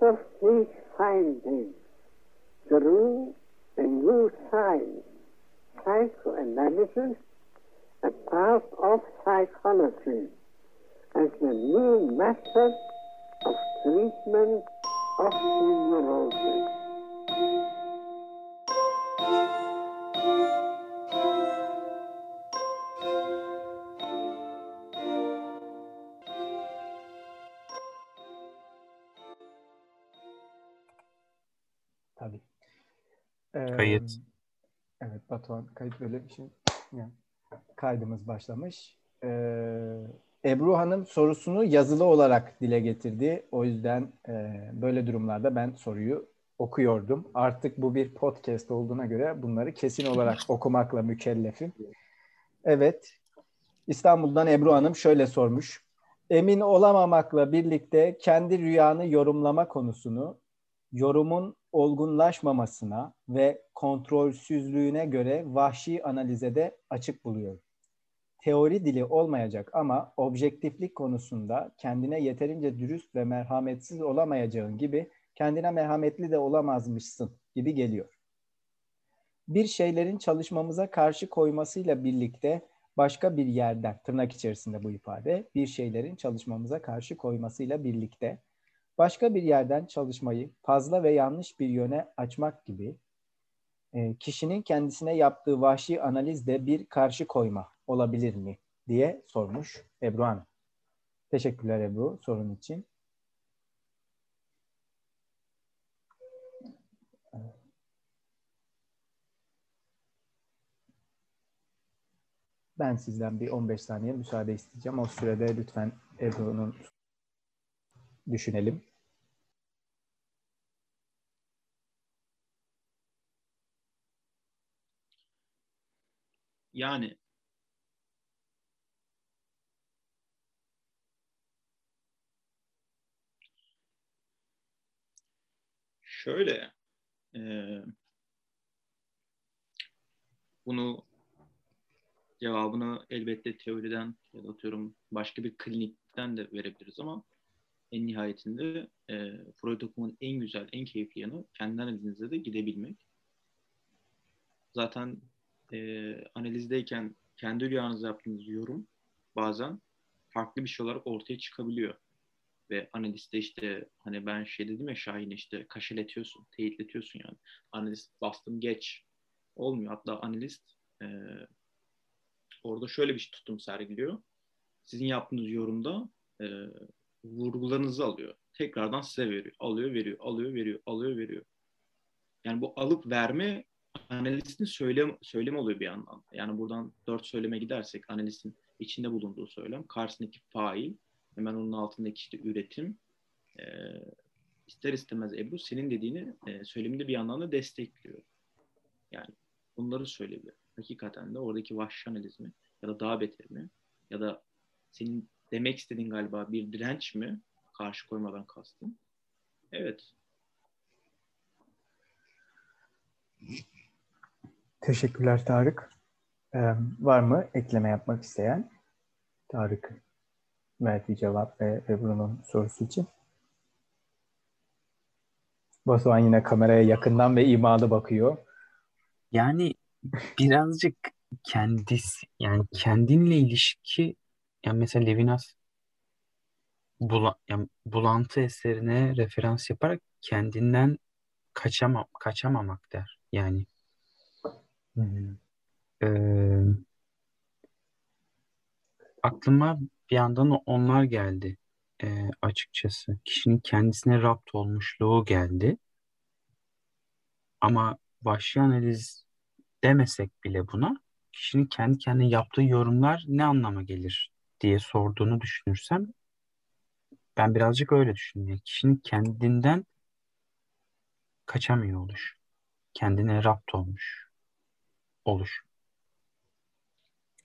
of these findings through the new science, psychoanalysis, a part of psychology, as the new method of treatment of neurosis. Batuhan kayıt böyle bir şey. Yani kaydımız başlamış. Ee, Ebru Hanım sorusunu yazılı olarak dile getirdi. O yüzden e, böyle durumlarda ben soruyu okuyordum. Artık bu bir podcast olduğuna göre bunları kesin olarak okumakla mükellefim. Evet. İstanbul'dan Ebru Hanım şöyle sormuş. Emin olamamakla birlikte kendi rüyanı yorumlama konusunu yorumun olgunlaşmamasına ve kontrolsüzlüğüne göre vahşi analize de açık buluyorum. Teori dili olmayacak ama objektiflik konusunda kendine yeterince dürüst ve merhametsiz olamayacağın gibi kendine merhametli de olamazmışsın gibi geliyor. Bir şeylerin çalışmamıza karşı koymasıyla birlikte başka bir yerden, tırnak içerisinde bu ifade, bir şeylerin çalışmamıza karşı koymasıyla birlikte başka bir yerden çalışmayı fazla ve yanlış bir yöne açmak gibi e, kişinin kendisine yaptığı vahşi analiz de bir karşı koyma olabilir mi diye sormuş Ebru Hanım. Teşekkürler Ebru sorun için. Ben sizden bir 15 saniye müsaade isteyeceğim. O sürede lütfen Ebru'nun düşünelim. Yani şöyle e, bunu cevabını elbette teoriden ya da atıyorum başka bir klinikten de verebiliriz ama en nihayetinde e, Freud okumanın en güzel, en keyifli yanı kendi analizinizde de gidebilmek. Zaten e, analizdeyken kendi rüyanızda yaptığınız yorum bazen farklı bir şey olarak ortaya çıkabiliyor. Ve analiste işte hani ben şey dedim ya Şahin işte kaşeletiyorsun, teyitletiyorsun yani. Analist bastım geç olmuyor. Hatta analist e, orada şöyle bir tutum sergiliyor. Sizin yaptığınız yorumda e, vurgularınızı alıyor. Tekrardan size veriyor. Alıyor, veriyor, alıyor, veriyor, alıyor, veriyor. Yani bu alıp verme analistin söylem, söylemi oluyor bir yandan. Yani buradan dört söyleme gidersek analistin içinde bulunduğu söylem, karşısındaki fail, hemen onun altındaki işte üretim, e, ister istemez Ebru senin dediğini e, söyleminde bir yandan da destekliyor. Yani bunları söyleyebilir. Hakikaten de oradaki vahşi analizmi ya da daha beter mi ya da senin demek istediğin galiba bir direnç mi karşı koymadan kastım. Evet. Teşekkürler Tarık. Ee, var mı ekleme yapmak isteyen? Tarık verdiği cevap ve Ebru'nun sorusu için. Batuhan yine kameraya yakından ve imalı bakıyor. Yani birazcık kendisi yani kendinle ilişki yani mesela Levinas bula, yani bulantı eserine referans yaparak kendinden kaçamam kaçamamak der. Yani e, aklıma bir yandan onlar geldi e, açıkçası. Kişinin kendisine rapt olmuşluğu geldi. Ama vahşi analiz demesek bile buna kişinin kendi kendine yaptığı yorumlar ne anlama gelir diye sorduğunu düşünürsem ben birazcık öyle düşünüyorum. kişinin kendinden kaçamıyor oluş. Kendine rapt olmuş oluş.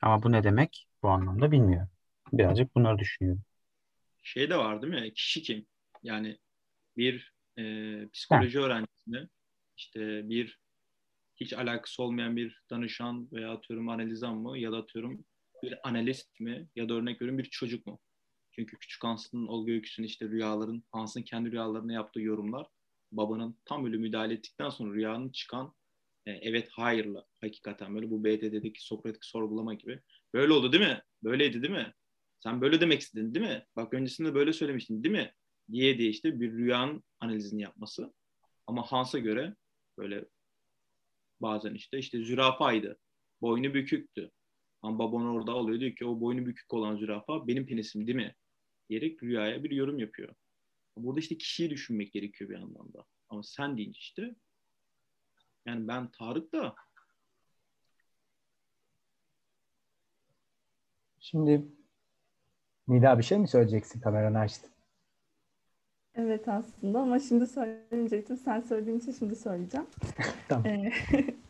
Ama bu ne demek bu anlamda bilmiyorum. Birazcık bunları düşünüyorum. Şey de var değil mi? Kişi kim? Yani bir e, psikoloji ha. öğrencisine işte bir hiç alakası olmayan bir danışan veya atıyorum analizan mı ya da atıyorum bir analist mi ya da örnek veriyorum bir çocuk mu? Çünkü küçük Hans'ın Olga Öyküsü'nün işte rüyaların, Hans'ın kendi rüyalarına yaptığı yorumlar babanın tam öyle müdahale ettikten sonra rüyanın çıkan e, evet hayırla hakikaten böyle bu BDD'deki Sokratik sorgulama gibi. Böyle oldu değil mi? Böyleydi değil mi? Sen böyle demek istedin değil mi? Bak öncesinde böyle söylemiştin değil mi? Diye diye işte bir rüyanın analizini yapması. Ama Hans'a göre böyle bazen işte işte zürafaydı. Boynu büküktü. Ama baban orada alıyor diyor ki o boynu bükük olan zürafa benim penisim değil mi? Diyerek rüyaya bir yorum yapıyor. Burada işte kişiyi düşünmek gerekiyor bir yandan da. Ama sen deyince işte yani ben Tarık da Şimdi Nida bir şey mi söyleyeceksin? Kameranı açtın. Evet aslında ama şimdi söylemeyecektim. Sen söylediğin için şimdi söyleyeceğim. Tamam. Ee,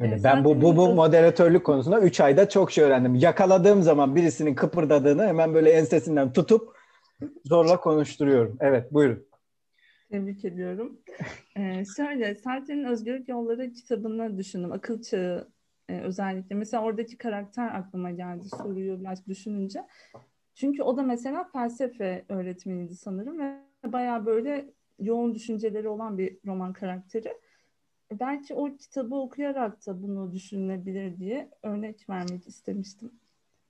Öyle. Evet, ben bu, bu, bu moderatörlük konusunda 3 ayda çok şey öğrendim. Yakaladığım zaman birisinin kıpırdadığını hemen böyle ensesinden tutup zorla konuşturuyorum. Evet buyurun. Tebrik ediyorum. Ee, şöyle, Sartre'nin Özgürlük Yolları kitabını düşündüm. Akıl çağı e, özellikle. Mesela oradaki karakter aklıma geldi soruyu biraz düşününce. Çünkü o da mesela felsefe öğretmeniydi sanırım ve bayağı böyle yoğun düşünceleri olan bir roman karakteri. E, Belki o kitabı okuyarak da bunu düşünülebilir diye örnek vermek istemiştim.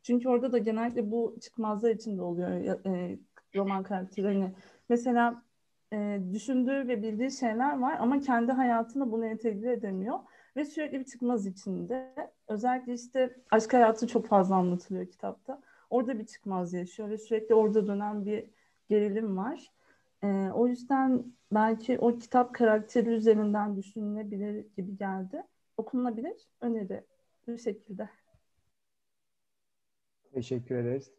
Çünkü orada da genellikle bu çıkmazlar içinde oluyor e, roman karakteri. Hani mesela e, düşündüğü ve bildiği şeyler var ama kendi hayatına bunu entegre edemiyor ve sürekli bir çıkmaz içinde. Özellikle işte aşk hayatı çok fazla anlatılıyor kitapta. Orada bir çıkmaz yaşıyor ve sürekli orada dönen bir gerilim var. E, o yüzden belki o kitap karakteri üzerinden düşünülebilir gibi geldi. Okunabilir, öneri bu şekilde. Teşekkür ederiz.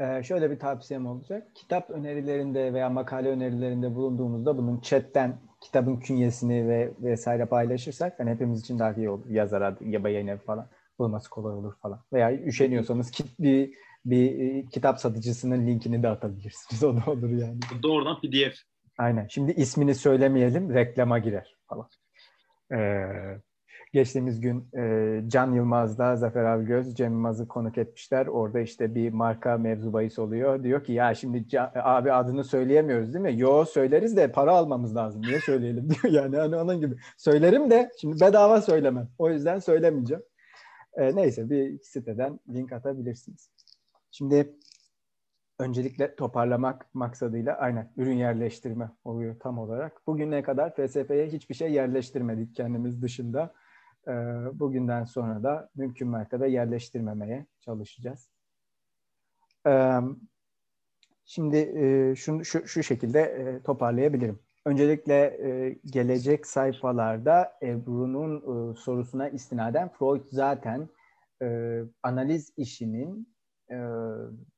Ee, şöyle bir tavsiyem olacak. Kitap önerilerinde veya makale önerilerinde bulunduğumuzda bunun chatten kitabın künyesini ve vesaire paylaşırsak hani hepimiz için daha iyi olur. Yazar adı ya yayın evi falan bulması kolay olur falan. Veya üşeniyorsanız kit, bir bir e, kitap satıcısının linkini de atabilirsiniz. O da olur yani. doğrudan PDF. Aynen. Şimdi ismini söylemeyelim, reklama girer falan. Ee, geçtiğimiz gün e, Can Yılmaz'da Zafer Algöz, Cem Yılmaz'ı konuk etmişler. Orada işte bir marka mevzu bahis oluyor. Diyor ki ya şimdi Can- abi adını söyleyemiyoruz değil mi? Yo söyleriz de para almamız lazım. Niye söyleyelim diyor yani. Hani onun gibi. Söylerim de şimdi bedava söylemem. O yüzden söylemeyeceğim. Ee, neyse bir siteden link atabilirsiniz. Şimdi öncelikle toparlamak maksadıyla aynen ürün yerleştirme oluyor tam olarak. Bugüne kadar felsefeye hiçbir şey yerleştirmedik kendimiz dışında. Ee, bugünden sonra da mümkün mertebe yerleştirmemeye çalışacağız. Ee, şimdi e, şunu, şu, şu şekilde e, toparlayabilirim. Öncelikle e, gelecek sayfalarda Ebru'nun e, sorusuna istinaden Freud zaten e, analiz işinin e,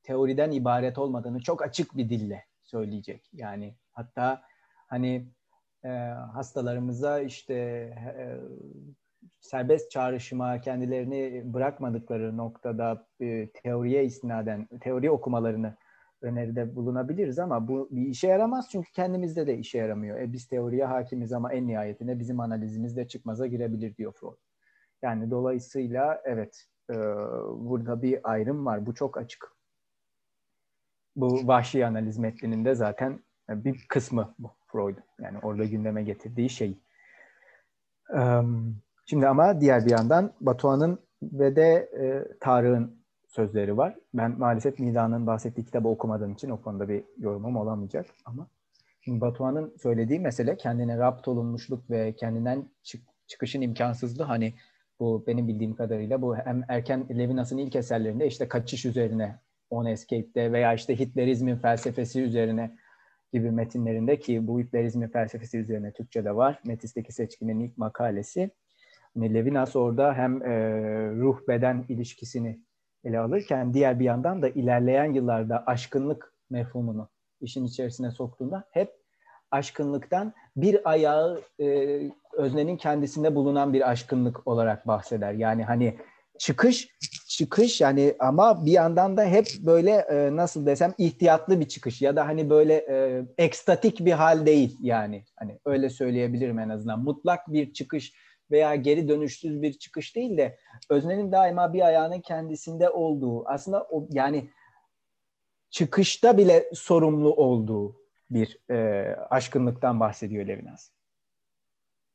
teoriden ibaret olmadığını çok açık bir dille söyleyecek. Yani hatta hani e, hastalarımıza işte e, serbest çağrışıma kendilerini bırakmadıkları noktada e, teoriye istinaden teori okumalarını öneride bulunabiliriz ama bu bir işe yaramaz çünkü kendimizde de işe yaramıyor. E, biz teoriye hakimiz ama en nihayetinde bizim analizimiz de çıkmaza girebilir diyor Freud. Yani dolayısıyla evet e, burada bir ayrım var. Bu çok açık. Bu vahşi analiz metninin de zaten bir kısmı bu Freud. Yani orada gündeme getirdiği şey. E, şimdi ama diğer bir yandan Batuhan'ın ve de e, Tarık'ın sözleri var. Ben maalesef Nida'nın bahsettiği kitabı okumadığım için o konuda bir yorumum olamayacak ama şimdi Batuhan'ın söylediği mesele kendine rapt olunmuşluk ve kendinden çık- çıkışın imkansızlığı hani bu benim bildiğim kadarıyla bu hem erken Levinas'ın ilk eserlerinde işte kaçış üzerine On Escape'de veya işte Hitlerizmin felsefesi üzerine gibi metinlerinde ki bu Hitlerizmin felsefesi üzerine Türkçe'de var. Metis'teki seçkinin ilk makalesi. Yani Levinas orada hem e, ruh beden ilişkisini ele alırken diğer bir yandan da ilerleyen yıllarda aşkınlık mefhumunu işin içerisine soktuğunda hep aşkınlıktan bir ayağı e, öznenin kendisinde bulunan bir aşkınlık olarak bahseder. Yani hani çıkış çıkış yani ama bir yandan da hep böyle e, nasıl desem ihtiyatlı bir çıkış ya da hani böyle e, ekstatik bir hal değil yani hani öyle söyleyebilirim en azından mutlak bir çıkış veya geri dönüşsüz bir çıkış değil de öznenin daima bir ayağının kendisinde olduğu aslında o yani çıkışta bile sorumlu olduğu bir e, aşkınlıktan bahsediyor Levinas.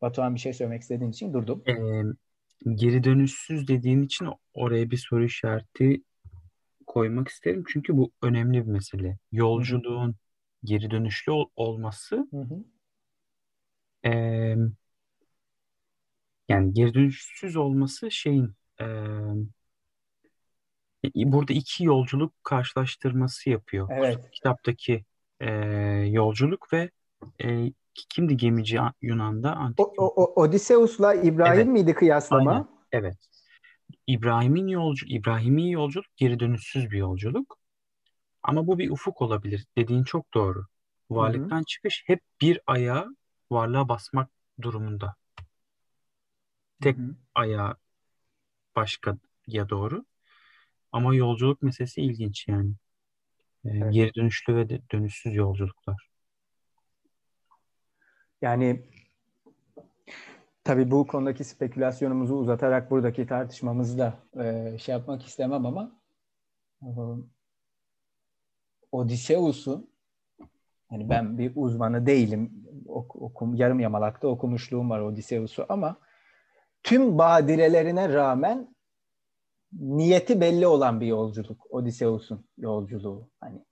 Batuhan bir şey söylemek istediğin için durdum. Ee, geri dönüşsüz dediğin için oraya bir soru işareti koymak isterim. Çünkü bu önemli bir mesele. Yolculuğun geri dönüşlü ol- olması Hı hı. Yani geri dönüşsüz olması şeyin eee, burada iki yolculuk karşılaştırması yapıyor. Evet. Kitaptaki eee, yolculuk ve eee, kimdi gemici Yunan'da? Antik O, o, Odysseus'la İbrahim Evet. miydi kıyaslama? Aynen. Evet. İbrahim'in yolcu İbrahimi yolculuk geri dönüşsüz bir yolculuk. Ama bu bir ufuk olabilir. Dediğin çok doğru. Varlıktan çıkış hep bir ayağa varlığa basmak durumunda. Tek Hı hı. ayağı başkaya doğru. Ama yolculuk meselesi ilginç yani. Ee, Evet. Geri dönüşlü ve de- dönüşsüz yolculuklar. Yani tabii bu konudaki spekülasyonumuzu uzatarak buradaki tartışmamızı da e, şey yapmak istemem ama e, Odysseus'un hani ben bir uzmanı değilim. Ok, okum, yarım yamalakta okumuşluğum var Odysseus'u ama tüm badirelerine rağmen niyeti belli olan bir yolculuk. Odysseus'un yolculuğu. Hani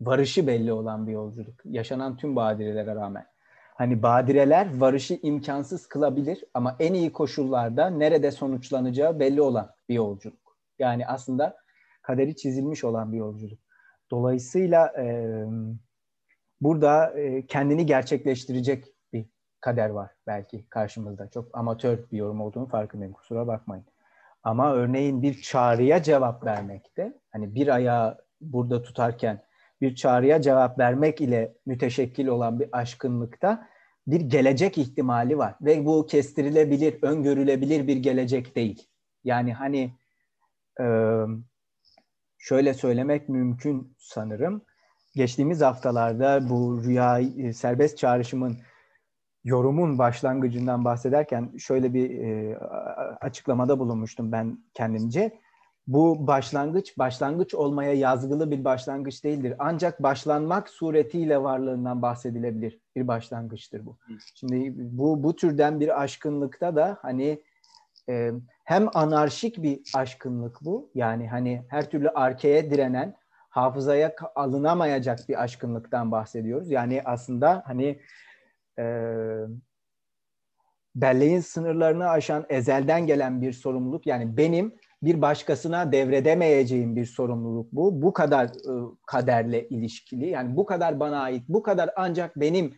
varışı belli olan bir yolculuk. Yaşanan tüm badirelere rağmen. Hani badireler varışı imkansız kılabilir ama en iyi koşullarda nerede sonuçlanacağı belli olan bir yolculuk. Yani aslında kaderi çizilmiş olan bir yolculuk. Dolayısıyla e, burada e, kendini gerçekleştirecek kader var belki karşımızda. Çok amatör bir yorum olduğunu farkındayım. Kusura bakmayın. Ama örneğin bir çağrıya cevap vermekte, hani bir ayağı burada tutarken bir çağrıya cevap vermek ile müteşekkil olan bir aşkınlıkta bir gelecek ihtimali var. Ve bu kestirilebilir, öngörülebilir bir gelecek değil. Yani hani şöyle söylemek mümkün sanırım. Geçtiğimiz haftalarda bu rüya serbest çağrışımın yorumun başlangıcından bahsederken şöyle bir e, açıklamada bulunmuştum ben kendimce. Bu başlangıç başlangıç olmaya yazgılı bir başlangıç değildir. Ancak başlanmak suretiyle varlığından bahsedilebilir bir başlangıçtır bu. Şimdi bu bu türden bir aşkınlıkta da hani e, hem anarşik bir aşkınlık bu. Yani hani her türlü arkeye direnen, hafızaya alınamayacak bir aşkınlıktan bahsediyoruz. Yani aslında hani e, belleğin sınırlarını aşan ezelden gelen bir sorumluluk. Yani benim bir başkasına devredemeyeceğim bir sorumluluk bu. Bu kadar e, kaderle ilişkili. Yani bu kadar bana ait, bu kadar ancak benim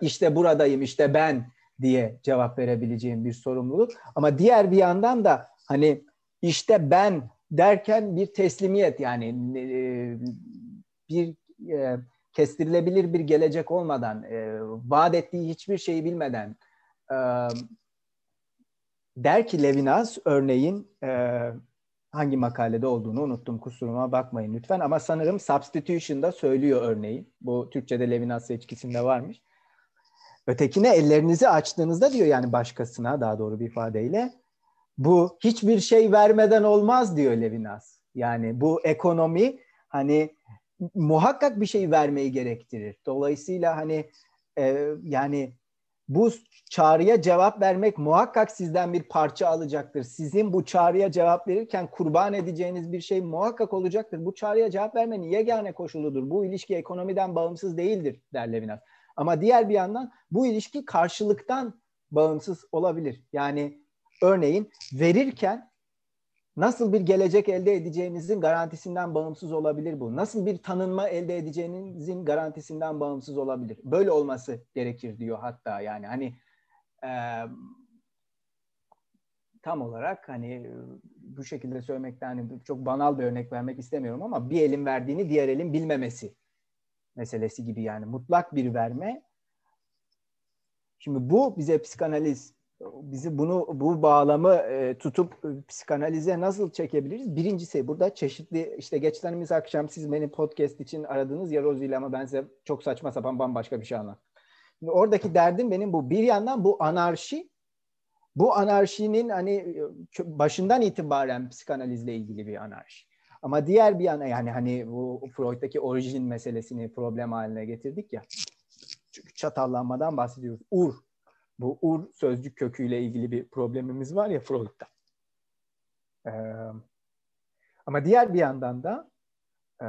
işte buradayım, işte ben diye cevap verebileceğim bir sorumluluk. Ama diğer bir yandan da hani işte ben derken bir teslimiyet yani e, bir e, kestirilebilir bir gelecek olmadan, e, vaat ettiği hiçbir şeyi bilmeden e, der ki Levinas örneğin e, hangi makalede olduğunu unuttum kusuruma bakmayın lütfen ama sanırım substitution'da söylüyor örneğin. Bu Türkçe'de Levinas seçkisinde varmış. Ötekine ellerinizi açtığınızda diyor yani başkasına daha doğru bir ifadeyle bu hiçbir şey vermeden olmaz diyor Levinas. Yani bu ekonomi hani muhakkak bir şey vermeyi gerektirir. Dolayısıyla hani e, yani bu çağrıya cevap vermek muhakkak sizden bir parça alacaktır. Sizin bu çağrıya cevap verirken kurban edeceğiniz bir şey muhakkak olacaktır. Bu çağrıya cevap vermenin yegane koşuludur. Bu ilişki ekonomiden bağımsız değildir der Levinas. Ama diğer bir yandan bu ilişki karşılıktan bağımsız olabilir. Yani örneğin verirken nasıl bir gelecek elde edeceğinizin garantisinden bağımsız olabilir bu. Nasıl bir tanınma elde edeceğinizin garantisinden bağımsız olabilir. Böyle olması gerekir diyor hatta yani hani e, tam olarak hani bu şekilde söylemekten hani çok banal bir örnek vermek istemiyorum ama bir elin verdiğini diğer elin bilmemesi meselesi gibi yani mutlak bir verme. Şimdi bu bize psikanaliz bizi bunu bu bağlamı e, tutup e, psikanalize nasıl çekebiliriz? Birincisi burada çeşitli işte geçtiğimiz akşam siz beni podcast için aradınız ya Rozi ama ben size çok saçma sapan bambaşka bir şey anlattım. Oradaki derdim benim bu. Bir yandan bu anarşi bu anarşinin hani başından itibaren psikanalizle ilgili bir anarşi. Ama diğer bir yana yani hani bu Freud'daki orijin meselesini problem haline getirdik ya. Çünkü çatallanmadan bahsediyoruz. Ur. Bu ur sözcük köküyle ilgili bir problemimiz var ya Freud'da. Ee, ama diğer bir yandan da e,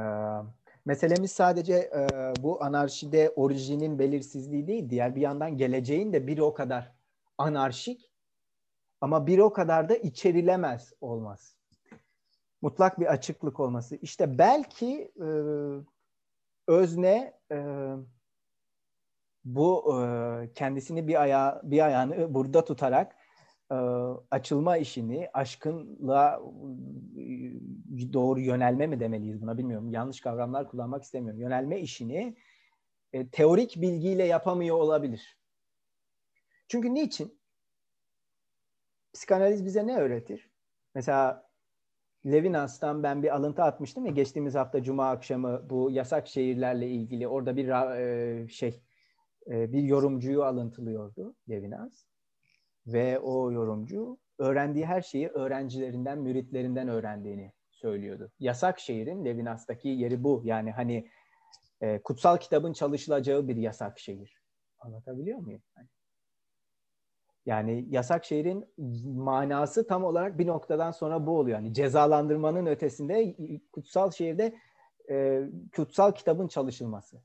meselemiz sadece e, bu anarşide orijinin belirsizliği değil. Diğer bir yandan geleceğin de bir o kadar anarşik ama bir o kadar da içerilemez olmaz. Mutlak bir açıklık olması. İşte belki e, özne e, bu kendisini bir ayağı bir ayağını burada tutarak açılma işini aşkınla doğru yönelme mi demeliyiz buna bilmiyorum. Yanlış kavramlar kullanmak istemiyorum. Yönelme işini teorik bilgiyle yapamıyor olabilir. Çünkü niçin? Psikanaliz bize ne öğretir? Mesela Levinas'tan ben bir alıntı atmıştım ya geçtiğimiz hafta Cuma akşamı bu yasak şehirlerle ilgili orada bir şey e, bir yorumcuyu alıntılıyordu Levinas ve o yorumcu öğrendiği her şeyi öğrencilerinden, müritlerinden öğrendiğini söylüyordu. Yasak şehrin Levinas'taki yeri bu. Yani hani e, kutsal kitabın çalışılacağı bir yasak şehir. Anlatabiliyor muyum? Hani, yani yasak şehrin manası tam olarak bir noktadan sonra bu oluyor. Yani cezalandırmanın ötesinde kutsal şehirde e, kutsal kitabın çalışılması.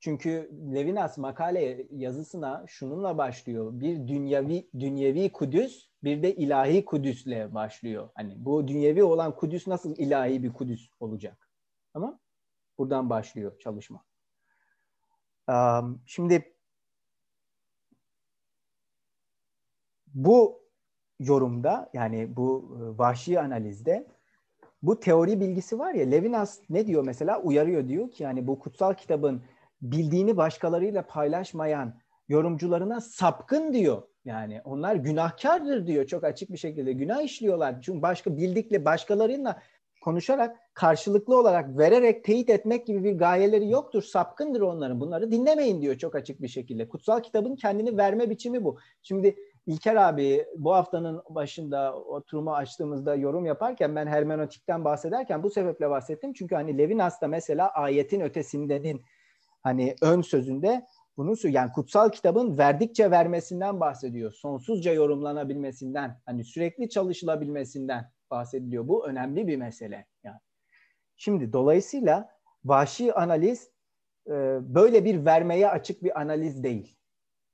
Çünkü Levinas makale yazısına şununla başlıyor. Bir dünyevi dünyevi Kudüs, bir de ilahi Kudüs'le başlıyor. Hani bu dünyevi olan Kudüs nasıl ilahi bir Kudüs olacak? Ama buradan başlıyor çalışma. Um, şimdi bu yorumda yani bu e, vahşi analizde bu teori bilgisi var ya Levinas ne diyor mesela uyarıyor diyor ki yani bu kutsal kitabın bildiğini başkalarıyla paylaşmayan yorumcularına sapkın diyor. Yani onlar günahkardır diyor çok açık bir şekilde. Günah işliyorlar. Çünkü başka bildikle başkalarıyla konuşarak karşılıklı olarak vererek teyit etmek gibi bir gayeleri yoktur. Sapkındır onların. Bunları dinlemeyin diyor çok açık bir şekilde. Kutsal kitabın kendini verme biçimi bu. Şimdi İlker abi bu haftanın başında oturumu açtığımızda yorum yaparken ben hermenötikten bahsederken bu sebeple bahsettim. Çünkü hani Levinas da mesela ayetin ötesindenin hani ön sözünde bunu yani kutsal kitabın verdikçe vermesinden bahsediyor. Sonsuzca yorumlanabilmesinden, hani sürekli çalışılabilmesinden bahsediliyor. Bu önemli bir mesele. Yani. Şimdi dolayısıyla vahşi analiz e, böyle bir vermeye açık bir analiz değil.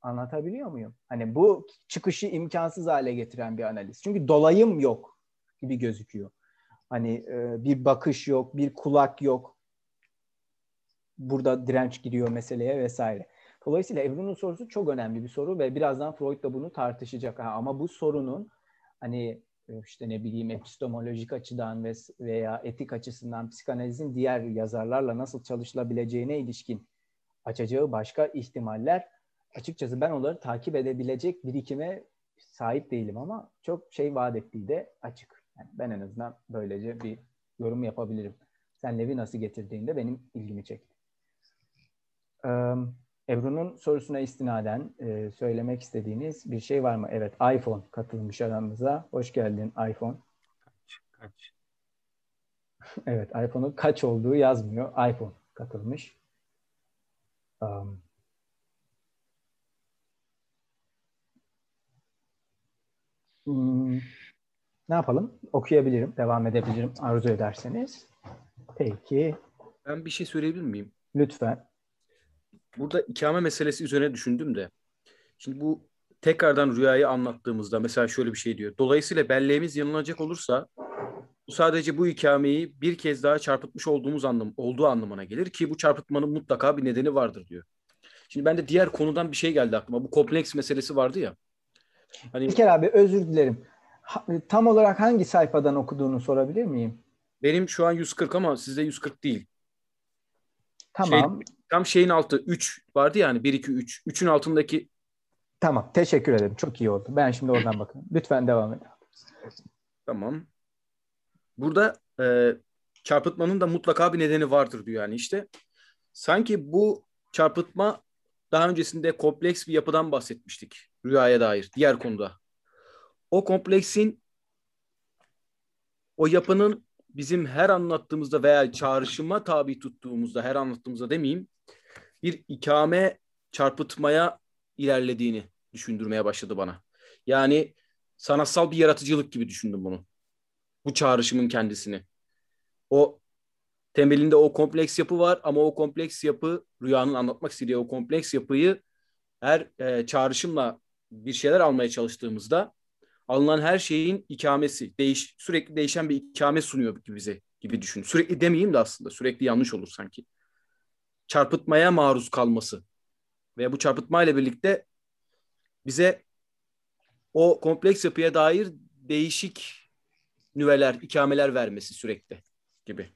Anlatabiliyor muyum? Hani bu çıkışı imkansız hale getiren bir analiz. Çünkü dolayım yok gibi gözüküyor. Hani e, bir bakış yok, bir kulak yok burada direnç giriyor meseleye vesaire. Dolayısıyla Ebru'nun sorusu çok önemli bir soru ve birazdan Freud da bunu tartışacak. Ha, ama bu sorunun hani e, işte ne bileyim epistemolojik açıdan ve veya etik açısından psikanalizin diğer yazarlarla nasıl çalışılabileceğine ilişkin açacağı başka ihtimaller açıkçası ben onları takip edebilecek birikime sahip değilim ama çok şey vaat ettiği de açık. Yani ben en azından böylece bir yorum yapabilirim. Sen Levi nasıl getirdiğinde benim ilgimi çekti. Ebru'nun sorusuna istinaden e, söylemek istediğiniz bir şey var mı? Evet, iPhone katılmış aramıza. Hoş geldin iPhone. Kaç? Kaç? evet, iPhone'un kaç olduğu yazmıyor. iPhone katılmış. Um, hmm, ne yapalım? Okuyabilirim, devam edebilirim arzu ederseniz. Peki. Ben bir şey söyleyebilir miyim? Lütfen burada ikame meselesi üzerine düşündüm de. Şimdi bu tekrardan rüyayı anlattığımızda mesela şöyle bir şey diyor. Dolayısıyla belleğimiz yanılacak olursa bu sadece bu ikameyi bir kez daha çarpıtmış olduğumuz anlam olduğu anlamına gelir ki bu çarpıtmanın mutlaka bir nedeni vardır diyor. Şimdi ben de diğer konudan bir şey geldi aklıma. Bu kompleks meselesi vardı ya. Hani İlker abi özür dilerim. Tam olarak hangi sayfadan okuduğunu sorabilir miyim? Benim şu an 140 ama sizde 140 değil. Tamam. Şey, tam şeyin altı 3 vardı yani 1 2 3. 3'ün altındaki Tamam. Teşekkür ederim. Çok iyi oldu. Ben şimdi oradan bakıyorum. Lütfen devam edin. Tamam. Burada e, çarpıtmanın da mutlaka bir nedeni vardır diyor yani işte. Sanki bu çarpıtma daha öncesinde kompleks bir yapıdan bahsetmiştik rüyaya dair diğer konuda. O kompleksin o yapının bizim her anlattığımızda veya çağrışıma tabi tuttuğumuzda her anlattığımızda demeyeyim bir ikame çarpıtmaya ilerlediğini düşündürmeye başladı bana. Yani sanatsal bir yaratıcılık gibi düşündüm bunu. Bu çağrışımın kendisini. O temelinde o kompleks yapı var ama o kompleks yapı rüyanın anlatmak istediği o kompleks yapıyı her e, çağrışımla bir şeyler almaya çalıştığımızda alınan her şeyin ikamesi, değiş, sürekli değişen bir ikame sunuyor gibi bize gibi düşün. Sürekli demeyeyim de aslında sürekli yanlış olur sanki. Çarpıtmaya maruz kalması ve bu çarpıtmayla birlikte bize o kompleks yapıya dair değişik nüveler, ikameler vermesi sürekli gibi.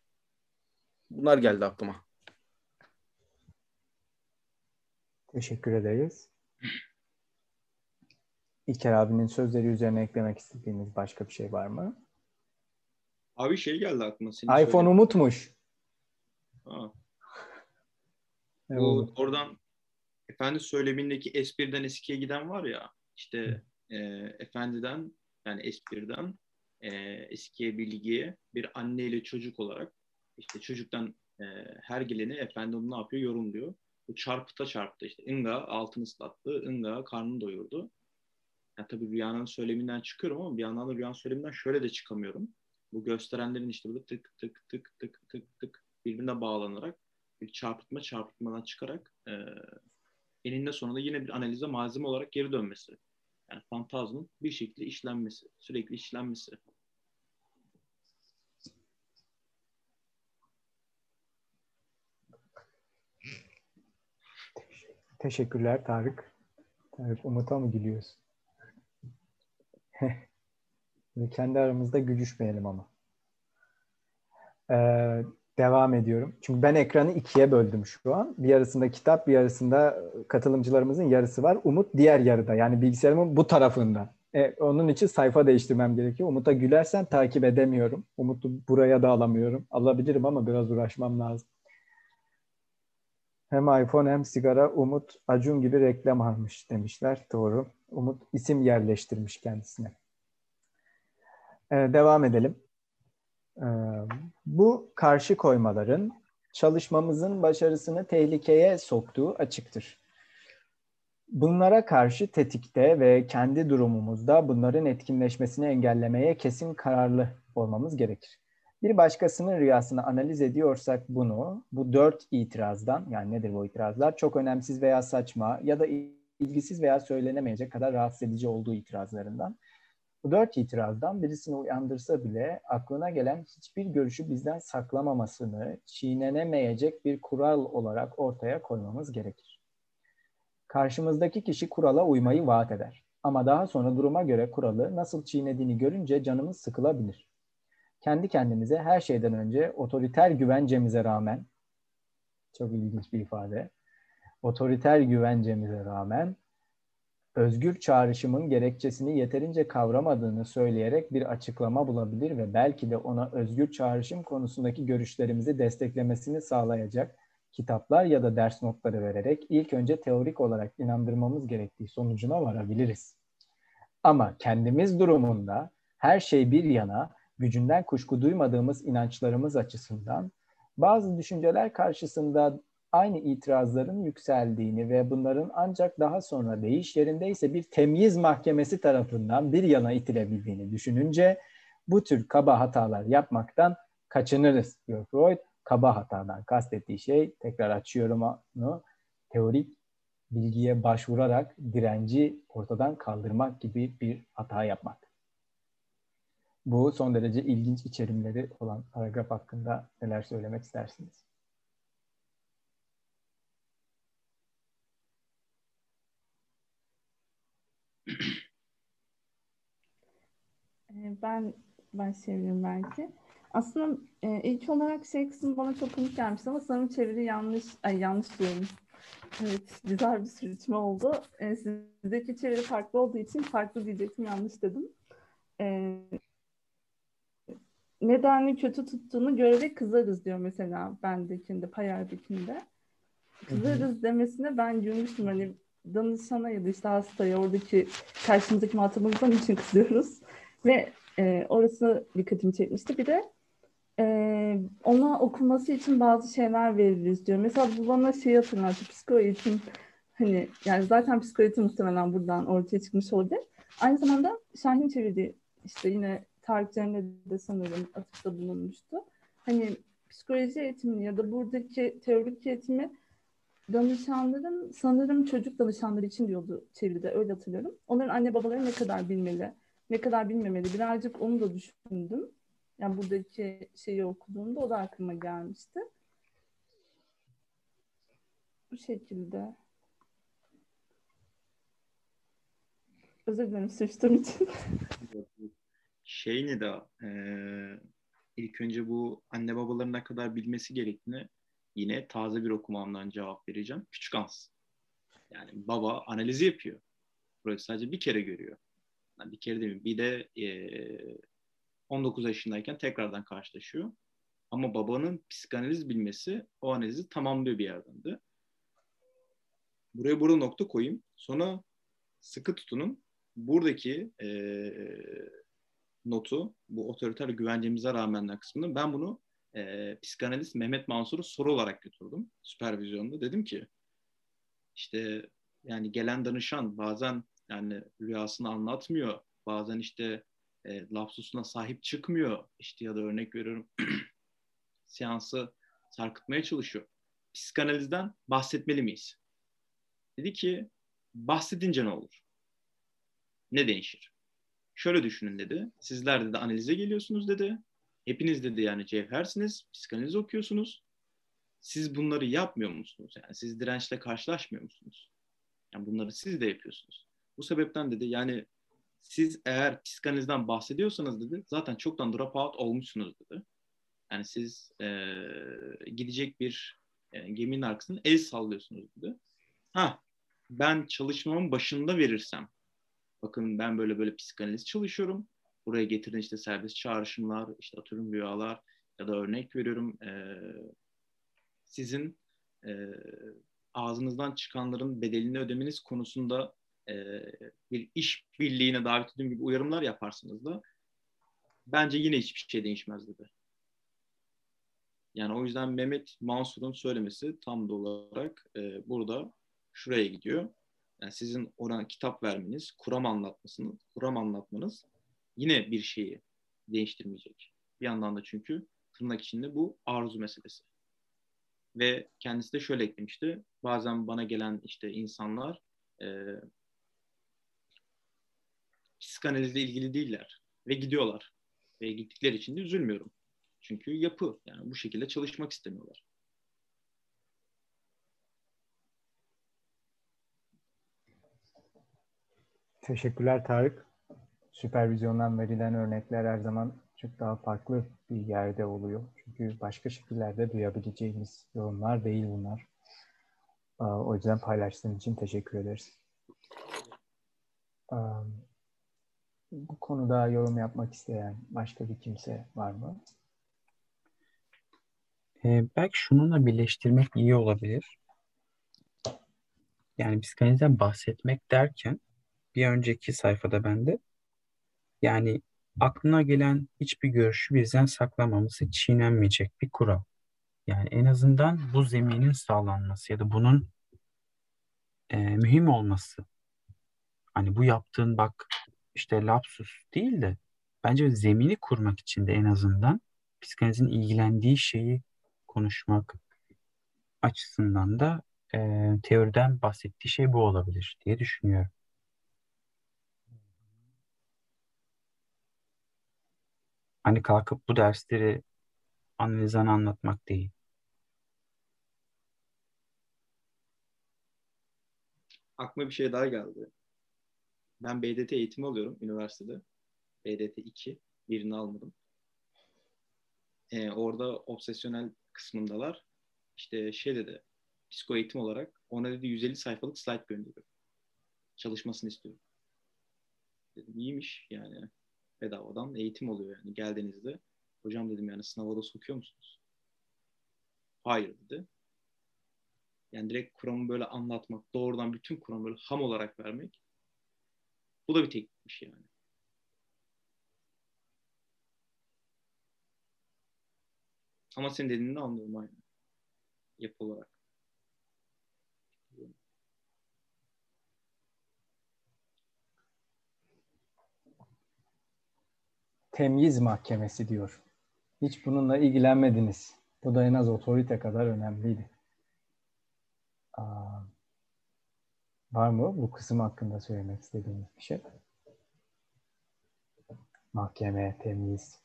Bunlar geldi aklıma. Teşekkür ederiz. İlker abinin sözleri üzerine eklemek istediğiniz başka bir şey var mı? Abi şey geldi aklıma. Senin iPhone söylediğin- umutmuş. Ha, bu oldu? oradan efendi söylemindeki espriden eskiye giden var ya işte e, efendiden yani espriden e, eskiye bilgiye bir anne ile çocuk olarak işte çocuktan e, her geleni efendi onu ne yapıyor yorumluyor. Bu çarpıta çarptı işte. Inga altını ıslattı. Inga karnını doyurdu. Yani tabii rüyanın söyleminden çıkıyorum ama bir yandan da rüyanın söyleminden şöyle de çıkamıyorum. Bu gösterenlerin işte burada tık tık tık tık tık tık birbirine bağlanarak bir çarpıtma çarpıtmadan çıkarak e, eninde sonunda yine bir analize malzeme olarak geri dönmesi. Yani fantazmın bir şekilde işlenmesi, sürekli işlenmesi. Teşekkürler Tarık. Tarık Umut'a mı gülüyorsun? Kendi aramızda gülüşmeyelim ama. Ee, devam ediyorum. Çünkü ben ekranı ikiye böldüm şu an. Bir yarısında kitap, bir yarısında katılımcılarımızın yarısı var. Umut diğer yarıda. Yani bilgisayarımın bu tarafında. E, onun için sayfa değiştirmem gerekiyor. Umut'a gülersen takip edemiyorum. Umut'u buraya da alamıyorum. Alabilirim ama biraz uğraşmam lazım. Hem iPhone hem sigara Umut Acun gibi reklam almış demişler. Doğru. Umut isim yerleştirmiş kendisine. Ee, devam edelim. Ee, bu karşı koymaların çalışmamızın başarısını tehlikeye soktuğu açıktır. Bunlara karşı tetikte ve kendi durumumuzda bunların etkinleşmesini engellemeye kesin kararlı olmamız gerekir. Bir başkasının rüyasını analiz ediyorsak bunu, bu dört itirazdan, yani nedir bu itirazlar? Çok önemsiz veya saçma ya da ilgisiz veya söylenemeyecek kadar rahatsız edici olduğu itirazlarından. Bu dört itirazdan birisini uyandırsa bile aklına gelen hiçbir görüşü bizden saklamamasını çiğnenemeyecek bir kural olarak ortaya koymamız gerekir. Karşımızdaki kişi kurala uymayı vaat eder. Ama daha sonra duruma göre kuralı nasıl çiğnediğini görünce canımız sıkılabilir kendi kendimize her şeyden önce otoriter güvencemize rağmen çok ilginç bir ifade. Otoriter güvencemize rağmen özgür çağrışımın gerekçesini yeterince kavramadığını söyleyerek bir açıklama bulabilir ve belki de ona özgür çağrışım konusundaki görüşlerimizi desteklemesini sağlayacak kitaplar ya da ders notları vererek ilk önce teorik olarak inandırmamız gerektiği sonucuna varabiliriz. Ama kendimiz durumunda her şey bir yana gücünden kuşku duymadığımız inançlarımız açısından bazı düşünceler karşısında aynı itirazların yükseldiğini ve bunların ancak daha sonra değiş yerindeyse bir temyiz mahkemesi tarafından bir yana itilebildiğini düşününce bu tür kaba hatalar yapmaktan kaçınırız diyor Freud. Kaba hatadan kastettiği şey, tekrar açıyorum onu, teorik bilgiye başvurarak direnci ortadan kaldırmak gibi bir hata yapmak. Bu son derece ilginç içerimleri olan paragraf hakkında neler söylemek istersiniz? Ben başlayabilirim belki. Aslında e, ilk olarak şey kısmı bana çok komik gelmişti ama sanırım çeviri yanlış, ay yanlış diyorum. Evet, güzel bir sürütme oldu. E, sizdeki çeviri farklı olduğu için farklı diyecektim, yanlış dedim. E, nedenli kötü tuttuğunu görerek kızarız diyor mesela bendekinde, Payer'dekinde. Kızarız demesine ben gülmüştüm. Hani danışana ya da işte hastaya oradaki karşımızdaki muhatabımızdan için kızıyoruz. Ve e, orası dikkatimi çekmişti. Bir de e, ona okuması için bazı şeyler veririz diyor. Mesela bu bana şey hatırlattı. Psikoeğitim hani yani zaten psikoeğitim muhtemelen buradan ortaya çıkmış olabilir. Aynı zamanda Şahin çevirdi işte yine Tarık Cemre de sanırım atıfta bulunmuştu. Hani psikoloji eğitimi ya da buradaki teorik eğitimi danışanların sanırım çocuk danışanları için diyordu çeviride öyle hatırlıyorum. Onların anne babaları ne kadar bilmeli, ne kadar bilmemeli birazcık onu da düşündüm. Yani buradaki şeyi okuduğumda o da aklıma gelmişti. Bu şekilde. Özür dilerim sıçtığım için. Şey ne de e, ilk önce bu anne babaların ne kadar bilmesi gerektiğini yine taze bir okumamdan cevap vereceğim. Küçük Hans. Yani baba analizi yapıyor. Burayı sadece bir kere görüyor. Yani bir kere değil? Bir de e, 19 yaşındayken tekrardan karşılaşıyor. Ama babanın psikanaliz bilmesi o analizi tamamlıyor bir yerden de. Buraya burada nokta koyayım. Sonra sıkı tutunun. Buradaki e, notu, bu otoriter güvencemize rağmen kısmını ben bunu e, psikanalist Mehmet Mansur'u soru olarak götürdüm süpervizyonda. Dedim ki işte yani gelen danışan bazen yani rüyasını anlatmıyor. Bazen işte e, lapsusuna sahip çıkmıyor. İşte ya da örnek veriyorum seansı sarkıtmaya çalışıyor. Psikanalizden bahsetmeli miyiz? Dedi ki bahsedince ne olur? Ne değişir? Şöyle düşünün dedi. Sizler dedi analize geliyorsunuz dedi. Hepiniz dedi yani cevhersiniz. Psikanaliz okuyorsunuz. Siz bunları yapmıyor musunuz? Yani siz dirençle karşılaşmıyor musunuz? Yani bunları siz de yapıyorsunuz. Bu sebepten dedi yani siz eğer psikanalizden bahsediyorsanız dedi zaten çoktan drop out olmuşsunuz dedi. Yani siz e, gidecek bir e, geminin arkasından el sallıyorsunuz dedi. Ha ben çalışmamın başında verirsem bakın ben böyle böyle psikanaliz çalışıyorum. Buraya getirin işte serbest çağrışımlar, işte atıyorum rüyalar ya da örnek veriyorum e, sizin e, ağzınızdan çıkanların bedelini ödemeniz konusunda e, bir iş birliğine davet ettiğim gibi uyarımlar yaparsınız da bence yine hiçbir şey değişmez dedi. Yani o yüzden Mehmet Mansur'un söylemesi tam da olarak e, burada şuraya gidiyor. Yani sizin ona kitap vermeniz, kuram anlatmasını, kuram anlatmanız yine bir şeyi değiştirmeyecek. Bir yandan da çünkü tırnak içinde bu arzu meselesi. Ve kendisi de şöyle eklemişti. Bazen bana gelen işte insanlar e, psikanalizle ilgili değiller ve gidiyorlar. Ve gittikleri için de üzülmüyorum. Çünkü yapı yani bu şekilde çalışmak istemiyorlar. Teşekkürler Tarık. Süpervizyondan verilen örnekler her zaman çok daha farklı bir yerde oluyor. Çünkü başka şekillerde duyabileceğimiz yorumlar değil bunlar. O yüzden paylaştığın için teşekkür ederiz. Bu konuda yorum yapmak isteyen başka bir kimse var mı? Ee, belki şununla birleştirmek iyi olabilir. Yani psikanalizden bahsetmek derken bir önceki sayfada bende yani aklına gelen hiçbir görüşü bizden saklamamız çiğnenmeyecek bir kural. Yani en azından bu zeminin sağlanması ya da bunun e, mühim olması. Hani bu yaptığın bak işte lapsus değil de bence zemini kurmak için de en azından psikanalizin ilgilendiği şeyi konuşmak açısından da e, teoriden bahsettiği şey bu olabilir diye düşünüyorum. Hani kalkıp bu dersleri analizden anlatmak değil. Aklıma bir şey daha geldi. Ben BDT eğitimi alıyorum üniversitede. BDT 2. Birini almadım. Ee, orada obsesyonel kısmındalar. İşte şey dedi, psiko eğitim olarak ona dedi 150 sayfalık slide gönderiyor. Çalışmasını istiyorum. Dedim iyiymiş yani bedavadan eğitim oluyor yani geldiğinizde. Hocam dedim yani sınava da sokuyor musunuz? Hayır dedi. Yani direkt kuramı böyle anlatmak, doğrudan bütün kuramı böyle ham olarak vermek. Bu da bir teknikmiş yani. Ama senin dediğini de anlıyorum aynı. Yapı olarak. Temyiz mahkemesi diyor. Hiç bununla ilgilenmediniz. Bu da en az otorite kadar önemliydi. Aa, var mı bu kısım hakkında söylemek istediğiniz bir şey? Mahkeme, temyiz.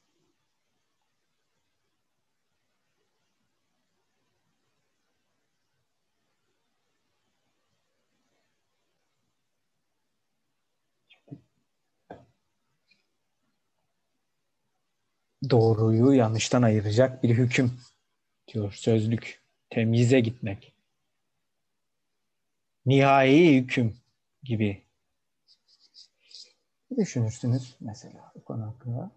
Doğruyu yanlıştan ayıracak bir hüküm diyor sözlük. Temyize gitmek. Nihai hüküm gibi. Ne düşünürsünüz mesela bu konu hakkında?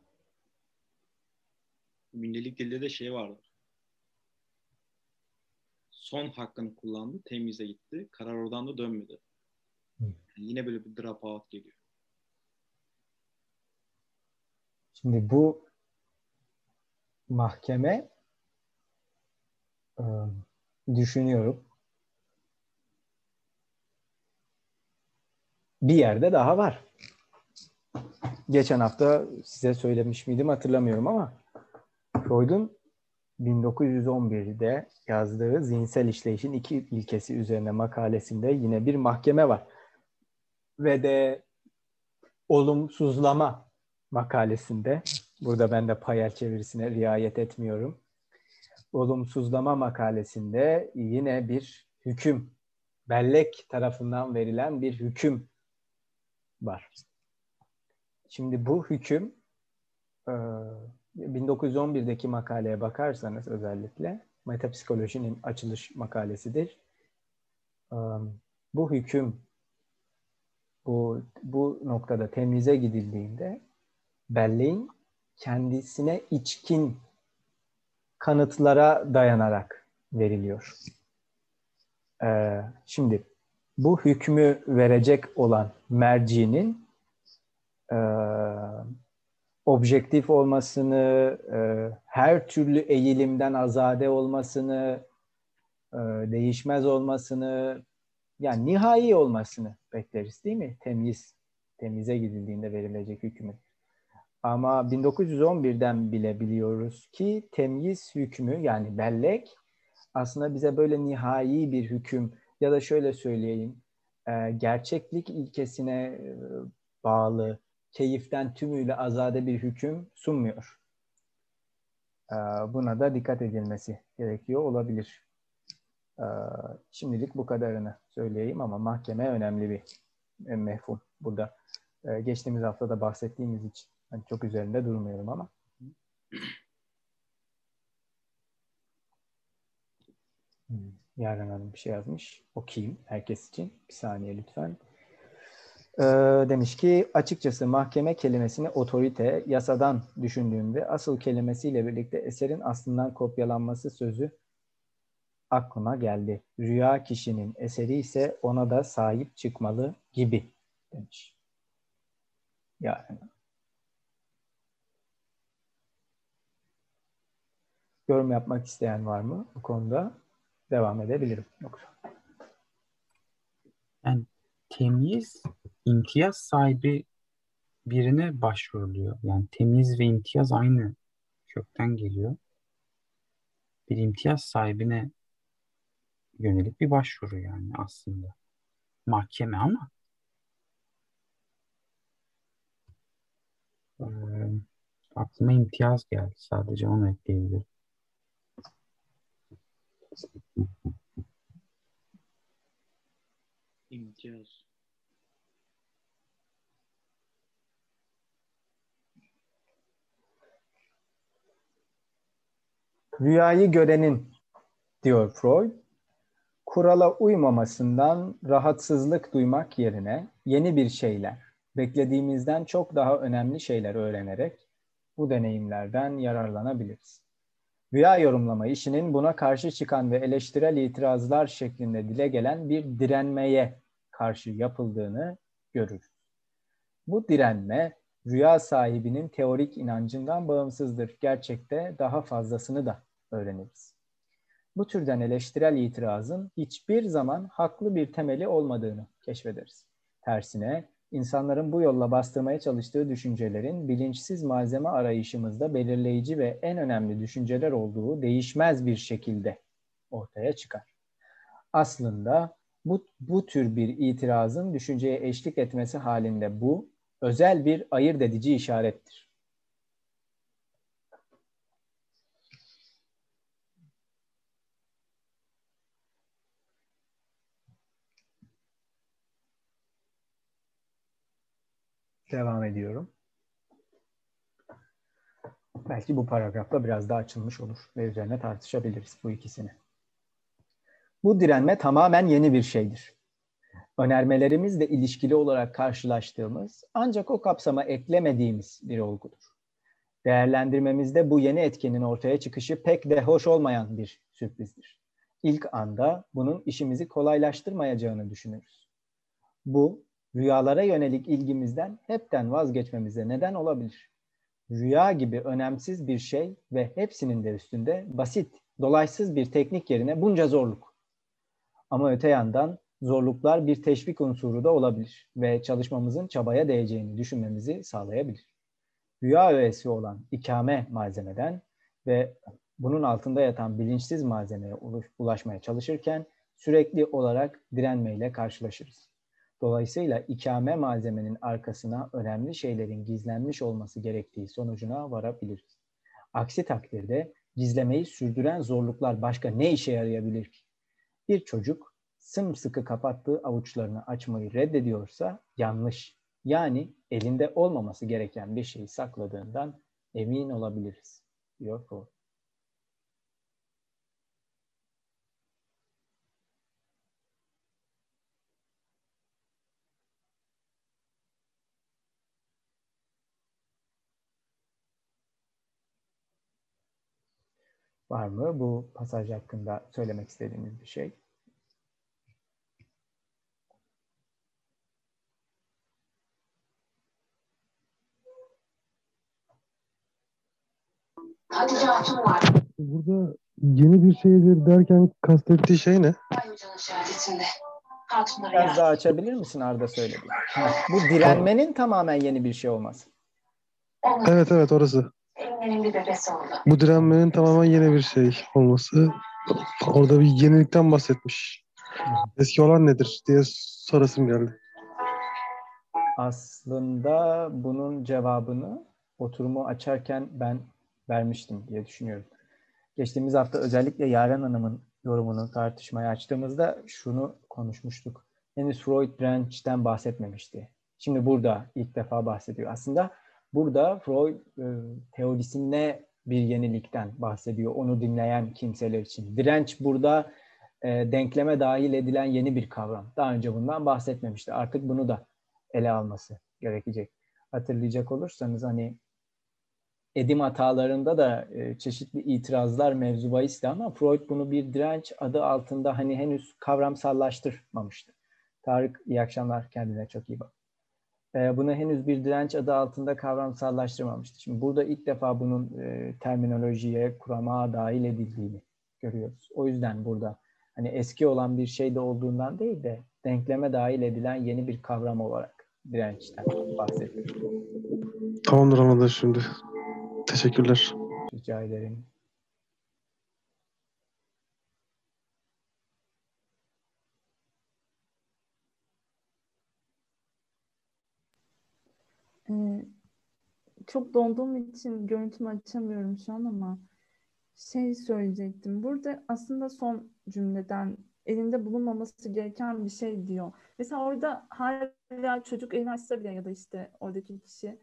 Gündelik dilde de şey vardı. Son hakkını kullandı, temize gitti. Karar oradan da dönmedi. Hı. Yani yine böyle bir drop out geliyor. Şimdi bu mahkeme ıı, düşünüyorum. Bir yerde daha var. Geçen hafta size söylemiş miydim hatırlamıyorum ama Freud'un 1911'de yazdığı zihinsel işleyişin iki ilkesi üzerine makalesinde yine bir mahkeme var. Ve de olumsuzlama makalesinde burada ben de payel çevirisine riayet etmiyorum. Olumsuzlama makalesinde yine bir hüküm, bellek tarafından verilen bir hüküm var. Şimdi bu hüküm e, 1911'deki makaleye bakarsanız özellikle metapsikolojinin açılış makalesidir. E, Bu hüküm bu bu noktada temize gidildiğinde belleğin kendisine içkin kanıtlara dayanarak veriliyor. Ee, şimdi bu hükmü verecek olan mercinin e, objektif olmasını, e, her türlü eğilimden azade olmasını, e, değişmez olmasını, yani nihai olmasını bekleriz değil mi? Temiz, temize gidildiğinde verilecek hükmün. Ama 1911'den bile biliyoruz ki temyiz hükmü yani bellek aslında bize böyle nihai bir hüküm ya da şöyle söyleyeyim e, gerçeklik ilkesine e, bağlı keyiften tümüyle azade bir hüküm sunmuyor. E, buna da dikkat edilmesi gerekiyor olabilir. E, şimdilik bu kadarını söyleyeyim ama mahkeme önemli bir e, mefhum burada. E, geçtiğimiz hafta da bahsettiğimiz için hani çok üzerinde durmuyorum ama. Yaren Hanım bir şey yazmış. Okuyayım herkes için. Bir saniye lütfen. Ee, demiş ki açıkçası mahkeme kelimesini otorite, yasadan düşündüğümde asıl kelimesiyle birlikte eserin aslından kopyalanması sözü aklıma geldi. Rüya kişinin eseri ise ona da sahip çıkmalı gibi demiş. Hanım. Yorum yapmak isteyen var mı bu konuda? Devam edebilirim. Yoksa. Yani temyiz imtiyaz sahibi birine başvuruluyor. Yani temyiz ve imtiyaz aynı kökten geliyor. Bir imtiyaz sahibine yönelik bir başvuru yani aslında. Mahkeme ama Ee, aklıma imtiyaz geldi. Sadece onu ekleyebilirim. İmtiyaz. Rüyayı görenin diyor Freud, kurala uymamasından rahatsızlık duymak yerine yeni bir şeyler, beklediğimizden çok daha önemli şeyler öğrenerek bu deneyimlerden yararlanabiliriz. Rüya yorumlama işinin buna karşı çıkan ve eleştirel itirazlar şeklinde dile gelen bir direnmeye karşı yapıldığını görürüz. Bu direnme rüya sahibinin teorik inancından bağımsızdır. Gerçekte daha fazlasını da öğreniriz. Bu türden eleştirel itirazın hiçbir zaman haklı bir temeli olmadığını keşfederiz. Tersine insanların bu yolla bastırmaya çalıştığı düşüncelerin bilinçsiz malzeme arayışımızda belirleyici ve en önemli düşünceler olduğu değişmez bir şekilde ortaya çıkar. Aslında bu, bu tür bir itirazın düşünceye eşlik etmesi halinde bu özel bir ayırt edici işarettir. Devam ediyorum. Belki bu paragrafta biraz daha açılmış olur ve üzerine tartışabiliriz bu ikisini. Bu direnme tamamen yeni bir şeydir. Önermelerimizle ilişkili olarak karşılaştığımız ancak o kapsama eklemediğimiz bir olgudur. Değerlendirmemizde bu yeni etkenin ortaya çıkışı pek de hoş olmayan bir sürprizdir. İlk anda bunun işimizi kolaylaştırmayacağını düşünürüz. Bu rüyalara yönelik ilgimizden hepten vazgeçmemize neden olabilir. Rüya gibi önemsiz bir şey ve hepsinin de üstünde basit, dolaysız bir teknik yerine bunca zorluk. Ama öte yandan zorluklar bir teşvik unsuru da olabilir ve çalışmamızın çabaya değeceğini düşünmemizi sağlayabilir. Rüya öğesi olan ikame malzemeden ve bunun altında yatan bilinçsiz malzemeye ulaşmaya çalışırken sürekli olarak direnmeyle karşılaşırız. Dolayısıyla ikame malzemenin arkasına önemli şeylerin gizlenmiş olması gerektiği sonucuna varabiliriz. Aksi takdirde gizlemeyi sürdüren zorluklar başka ne işe yarayabilir ki? Bir çocuk sımsıkı kapattığı avuçlarını açmayı reddediyorsa yanlış. Yani elinde olmaması gereken bir şeyi sakladığından emin olabiliriz, diyor Freud. Var mı bu pasaj hakkında söylemek istediğiniz bir şey? Hatice Hatun var. Burada yeni bir şeydir derken kastettiği şey ne? Ay hocanın şehadetinde. Biraz daha açabilir misin Arda söyledi. Bu direnmenin tamamen yeni bir şey olması. Evet evet orası. Bir bebesi oldu. Bu direnmenin tamamen yeni bir şey olması. Orada bir yenilikten bahsetmiş. Eski olan nedir diye sorasım geldi. Aslında bunun cevabını oturumu açarken ben vermiştim diye düşünüyorum. Geçtiğimiz hafta özellikle Yaren Hanım'ın yorumunu tartışmaya açtığımızda şunu konuşmuştuk. Henüz Freud dirençten bahsetmemişti. Şimdi burada ilk defa bahsediyor. Aslında burada Freud e, teorisinde bir yenilikten bahsediyor onu dinleyen kimseler için. Direnç burada e, denkleme dahil edilen yeni bir kavram. Daha önce bundan bahsetmemişti. Artık bunu da ele alması gerekecek. Hatırlayacak olursanız hani edim hatalarında da e, çeşitli itirazlar mevzu bahisti ama Freud bunu bir direnç adı altında hani henüz kavramsallaştırmamıştı. Tarık iyi akşamlar kendine çok iyi bak. E, bunu henüz bir direnç adı altında kavramsallaştırmamıştı. Şimdi burada ilk defa bunun e, terminolojiye, kurama dahil edildiğini görüyoruz. O yüzden burada hani eski olan bir şey de olduğundan değil de denkleme dahil edilen yeni bir kavram olarak dirençten bahsediyor. Tamamdır anladım şimdi. Teşekkürler. Rica ederim. Ee, çok donduğum için görüntümü açamıyorum şu an ama şey söyleyecektim. Burada aslında son cümleden elinde bulunmaması gereken bir şey diyor. Mesela orada hala çocuk elini açsa bile ya da işte oradaki kişi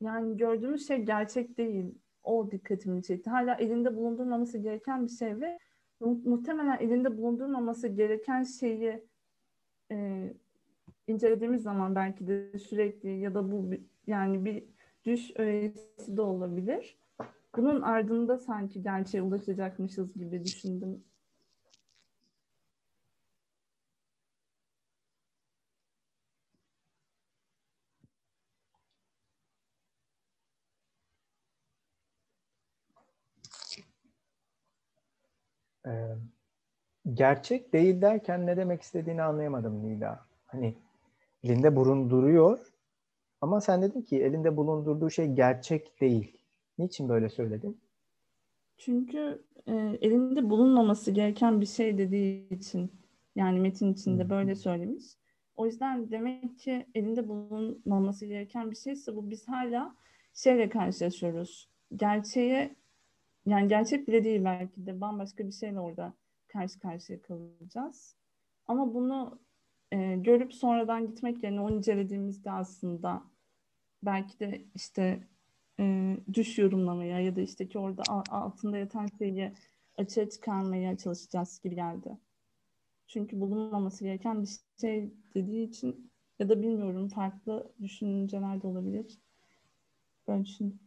yani gördüğümüz şey gerçek değil. O dikkatimi çekti. Hala elinde bulundurmaması gereken bir şey ve mu- muhtemelen elinde bulundurmaması gereken şeyi e, incelediğimiz zaman belki de sürekli ya da bu yani bir düş öğesi de olabilir. Bunun ardında sanki gerçeğe ulaşacakmışız gibi düşündüm. e, gerçek değil derken ne demek istediğini anlayamadım Nida. Hani elinde bulunduruyor ama sen dedin ki elinde bulundurduğu şey gerçek değil. Niçin böyle söyledin? Çünkü e, elinde bulunmaması gereken bir şey dediği için yani metin içinde böyle söylemiş. O yüzden demek ki elinde bulunmaması gereken bir şeyse bu biz hala şeyle karşılaşıyoruz. Gerçeğe yani gerçek bile değil belki de bambaşka bir şeyle orada karşı karşıya kalacağız. Ama bunu e, görüp sonradan gitmek yerine onu incelediğimizde aslında belki de işte e, düş yorumlamaya ya da işte ki orada altında yatan şeyi açığa çıkarmaya çalışacağız gibi geldi. Çünkü bulunmaması gereken bir şey dediği için ya da bilmiyorum farklı düşünceler de olabilir. Ben düşündüm.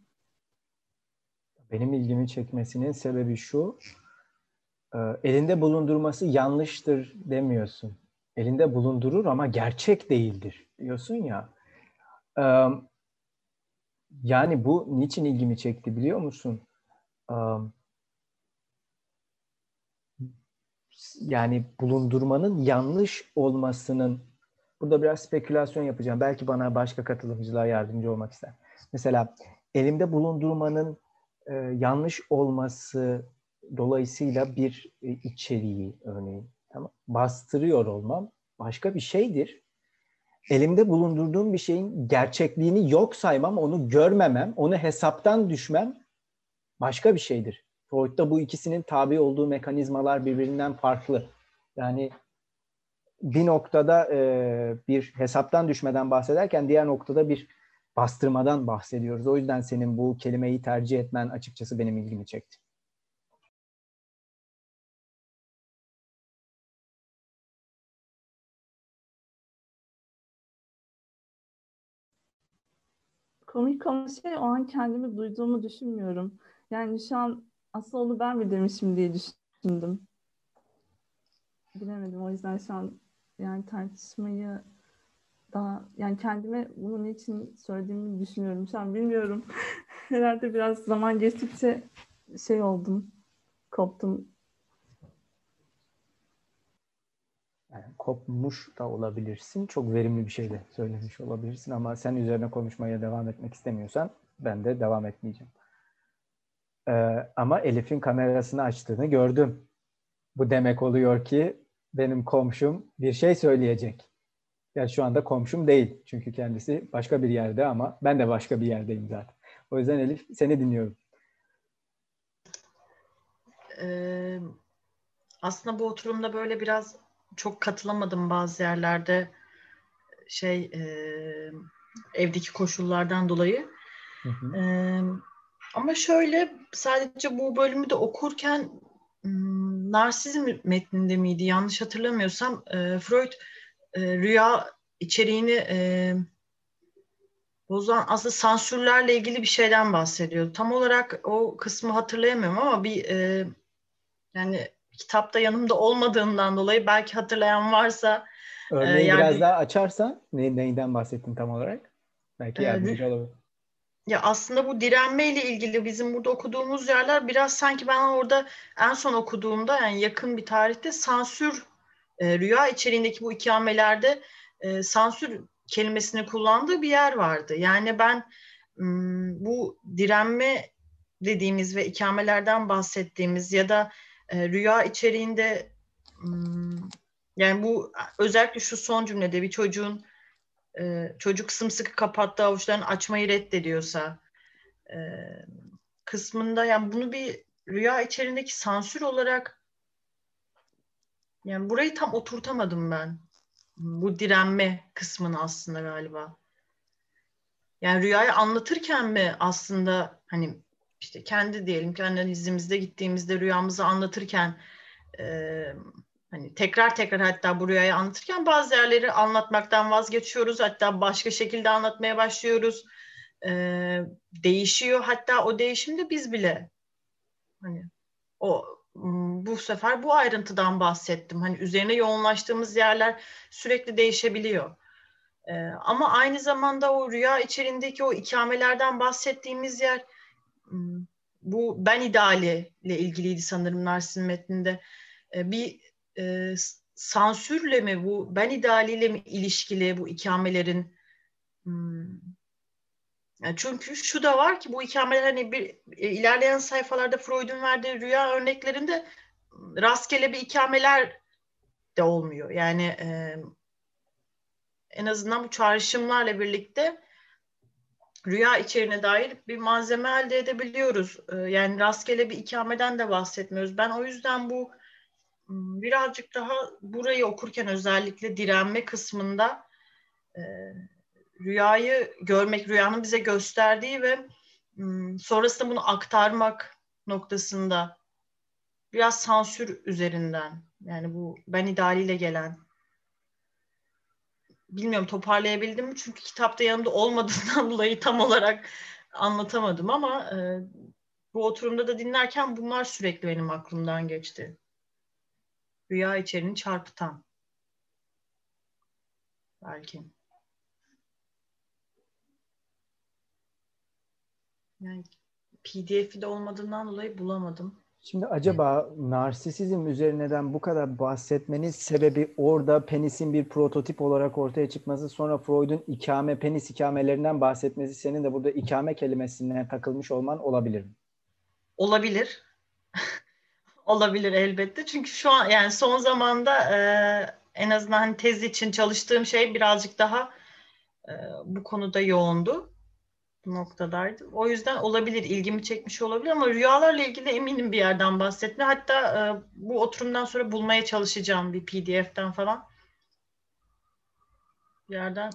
Benim ilgimi çekmesinin sebebi şu. E, elinde bulundurması yanlıştır demiyorsun. Elinde bulundurur ama gerçek değildir diyorsun ya. E, yani bu niçin ilgimi çekti biliyor musun? E, yani bulundurmanın yanlış olmasının burada biraz spekülasyon yapacağım. Belki bana başka katılımcılar yardımcı olmak ister. Mesela elimde bulundurmanın e, yanlış olması dolayısıyla bir e, içeriği örneğin tamam bastırıyor olmam başka bir şeydir. Elimde bulundurduğum bir şeyin gerçekliğini yok saymam, onu görmemem, onu hesaptan düşmem başka bir şeydir. Freud'da bu ikisinin tabi olduğu mekanizmalar birbirinden farklı. Yani bir noktada e, bir hesaptan düşmeden bahsederken diğer noktada bir bastırmadan bahsediyoruz. O yüzden senin bu kelimeyi tercih etmen açıkçası benim ilgimi çekti. Komik olan şey o an kendimi duyduğumu düşünmüyorum. Yani şu an aslında onu ben mi demişim diye düşündüm. Bilemedim. O yüzden şu an yani tartışmayı daha yani kendime bunun için söylediğimi düşünüyorum. Şu an bilmiyorum. Herhalde biraz zaman geçtikçe şey oldum. Koptum. Yani kopmuş da olabilirsin. Çok verimli bir şey de söylemiş olabilirsin ama sen üzerine konuşmaya devam etmek istemiyorsan ben de devam etmeyeceğim. Ee, ama Elif'in kamerasını açtığını gördüm. Bu demek oluyor ki benim komşum bir şey söyleyecek. Yani şu anda komşum değil. Çünkü kendisi başka bir yerde ama ben de başka bir yerdeyim zaten. O yüzden Elif seni dinliyorum. Ee, aslında bu oturumda böyle biraz çok katılamadım bazı yerlerde şey e, evdeki koşullardan dolayı. Hı hı. E, ama şöyle sadece bu bölümü de okurken narsizm metninde miydi yanlış hatırlamıyorsam e, Freud e, rüya içeriğini e, bozan aslında sansürlerle ilgili bir şeyden bahsediyor. Tam olarak o kısmı hatırlayamıyorum ama bir e, yani kitapta yanımda olmadığından dolayı belki hatırlayan varsa Örneğin e, yani, biraz daha açarsan ne, neyden bahsettin tam olarak? Belki yardımcı e, olabilir. Ya aslında bu direnmeyle ilgili bizim burada okuduğumuz yerler biraz sanki ben orada en son okuduğumda yani yakın bir tarihte sansür e, rüya içeriğindeki bu ikamelerde e, sansür kelimesini kullandığı bir yer vardı. Yani ben m, bu direnme dediğimiz ve ikamelerden bahsettiğimiz ya da e, rüya içeriğinde m, yani bu özellikle şu son cümlede bir çocuğun e, çocuk sımsıkı kapattığı avuçlarını açmayı reddediyorsa e, kısmında yani bunu bir rüya içerisindeki sansür olarak yani burayı tam oturtamadım ben. Bu direnme kısmını aslında galiba. Yani rüyayı anlatırken mi aslında hani işte kendi diyelim ki analizimizde gittiğimizde rüyamızı anlatırken e, Hani tekrar tekrar hatta bu rüyayı anlatırken bazı yerleri anlatmaktan vazgeçiyoruz. Hatta başka şekilde anlatmaya başlıyoruz. Ee, değişiyor. Hatta o değişimde biz bile hani o bu sefer bu ayrıntıdan bahsettim. Hani üzerine yoğunlaştığımız yerler sürekli değişebiliyor. Ee, ama aynı zamanda o rüya içerisindeki o ikamelerden bahsettiğimiz yer bu ben ideali ile ilgiliydi sanırım Narsis'in metninde. E, bir e, sansürle mi bu ben idealiyle mi ilişkili bu ikamelerin hmm. çünkü şu da var ki bu ikameler hani bir e, ilerleyen sayfalarda Freud'un verdiği rüya örneklerinde rastgele bir ikameler de olmuyor. Yani e, en azından bu çağrışımlarla birlikte rüya içeriğine dair bir malzeme elde edebiliyoruz. E, yani rastgele bir ikameden de bahsetmiyoruz. Ben o yüzden bu birazcık daha burayı okurken özellikle direnme kısmında e, rüyayı görmek, rüyanın bize gösterdiği ve m, sonrasında bunu aktarmak noktasında biraz sansür üzerinden yani bu ben idealiyle gelen bilmiyorum toparlayabildim mi çünkü kitapta yanımda olmadığından dolayı tam olarak anlatamadım ama e, bu oturumda da dinlerken bunlar sürekli benim aklımdan geçti rüya içeriğini çarpıtan. Belki. Yani PDF'i de olmadığından dolayı bulamadım. Şimdi acaba narsisizm üzerinden bu kadar bahsetmenin sebebi orada penisin bir prototip olarak ortaya çıkması sonra Freud'un ikame, penis ikamelerinden bahsetmesi senin de burada ikame kelimesine takılmış olman olabilir mi? Olabilir. olabilir elbette. Çünkü şu an yani son zamanda e, en azından hani tez için çalıştığım şey birazcık daha e, bu konuda yoğundu. Noktadaydı. O yüzden olabilir, ilgimi çekmiş olabilir ama rüyalarla ilgili eminim bir yerden bahsetme. Hatta e, bu oturumdan sonra bulmaya çalışacağım bir PDF'ten falan. Bir yerden.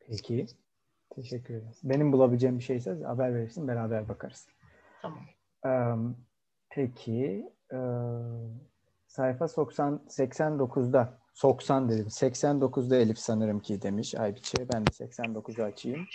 Peki. Teşekkür ederim. Benim bulabileceğim bir şeyse haber verirsin, beraber bakarız. Tamam. Peki sayfa 90 89'da 90 dedim. 89'da Elif sanırım ki demiş Aybiçe. Ben de 89'u açayım.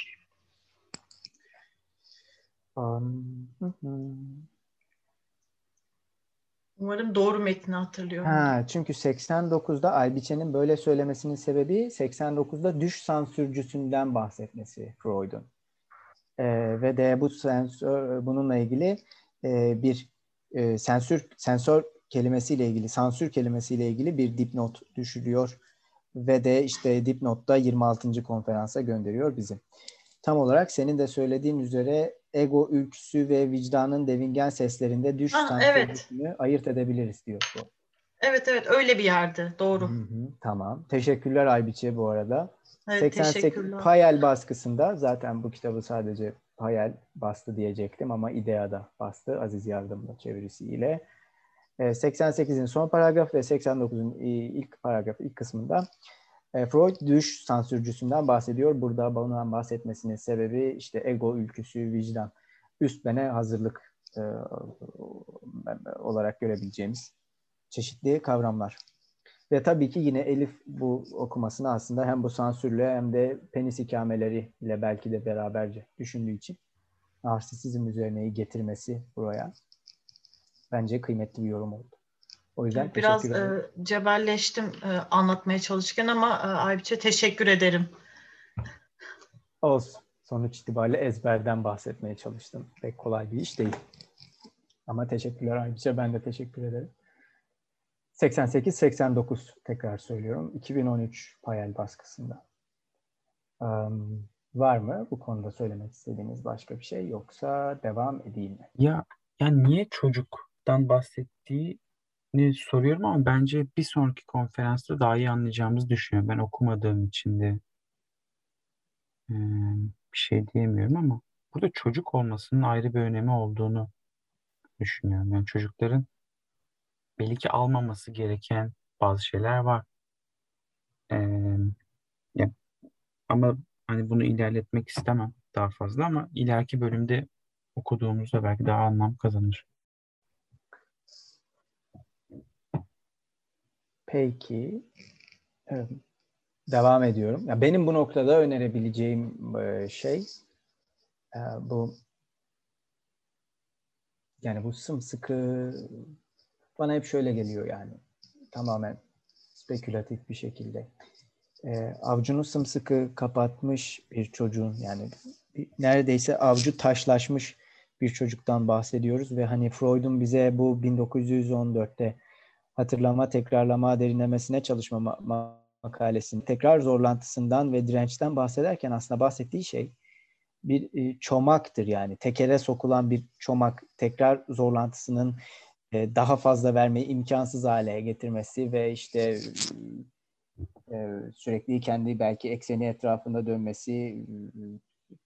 Umarım doğru metni hatırlıyorum. Ha, çünkü 89'da Aybiçe'nin böyle söylemesinin sebebi 89'da düş sansürcüsünden bahsetmesi Freud'un. Ee, ve de bu sensör bununla ilgili e, bir e, sensür sensör kelimesiyle ilgili, sansür kelimesiyle ilgili bir dipnot düşürüyor ve de işte dipnotta 26. konferansa gönderiyor bizi. Tam olarak senin de söylediğin üzere ego ülküsü ve vicdanın devingen seslerinde düş ah, evet. ayırt edebiliriz diyor bu. Evet evet öyle bir yerde doğru. Hı hı, tamam. Teşekkürler Aybiçe bu arada. Evet, 88 Payel baskısında zaten bu kitabı sadece Payel bastı diyecektim ama İdea'da bastı Aziz Yardım'la çevirisiyle. 88'in e, son paragrafı ve 89'un ilk paragrafı ilk kısmında e, Freud düş sansürcüsünden bahsediyor. Burada bundan bahsetmesinin sebebi işte ego ülküsü, vicdan, üst bene hazırlık e, olarak görebileceğimiz çeşitli kavramlar. Ve tabii ki yine Elif bu okumasını aslında hem bu sansürle hem de penis ikameleri ile belki de beraberce düşündüğü için narsisizm üzerine getirmesi buraya bence kıymetli bir yorum oldu. O yüzden biraz e, cebelleştim e, anlatmaya çalışırken ama e, Aybiç'e teşekkür ederim. Olsun. Sonuç itibariyle ezberden bahsetmeye çalıştım. Pek kolay bir iş değil. Ama teşekkürler Aybiç'e. Ben de teşekkür ederim. 88-89 tekrar söylüyorum. 2013 Payel baskısında. Um, var mı bu konuda söylemek istediğiniz başka bir şey yoksa devam edeyim mi? Ya yani niye çocuktan bahsettiğini soruyorum ama bence bir sonraki konferansta daha iyi anlayacağımızı düşünüyorum. Ben okumadığım için de bir şey diyemiyorum ama burada çocuk olmasının ayrı bir önemi olduğunu düşünüyorum. Yani çocukların belli ki almaması gereken bazı şeyler var. Ee, ya, ama hani bunu ilerletmek istemem daha fazla ama ileriki bölümde okuduğumuzda belki daha anlam kazanır. Peki. Devam ediyorum. Ya benim bu noktada önerebileceğim şey bu yani bu sımsıkı bana hep şöyle geliyor yani. Tamamen spekülatif bir şekilde. E, avucunu sımsıkı kapatmış bir çocuğun yani neredeyse avcı taşlaşmış bir çocuktan bahsediyoruz ve hani Freud'un bize bu 1914'te hatırlama, tekrarlama, derinlemesine çalışma ma- makalesinin tekrar zorlantısından ve dirençten bahsederken aslında bahsettiği şey bir e, çomaktır yani tekere sokulan bir çomak tekrar zorlantısının e, daha fazla vermeyi imkansız hale getirmesi ve işte e, sürekli kendi belki ekseni etrafında dönmesi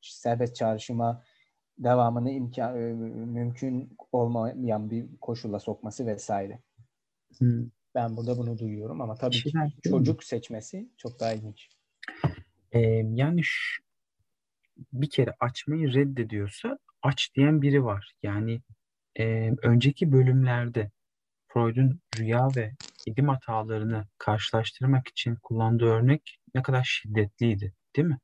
serbest çağrışıma devamını imkan mümkün olmayan bir koşula sokması vesaire. Hmm. Ben burada bunu duyuyorum ama tabii ki mi? çocuk seçmesi çok daha ilginç. Ee, yani ş- bir kere açmayı reddediyorsa aç diyen biri var. Yani e, önceki bölümlerde Freud'un rüya ve idim hatalarını karşılaştırmak için kullandığı örnek ne kadar şiddetliydi, değil mi?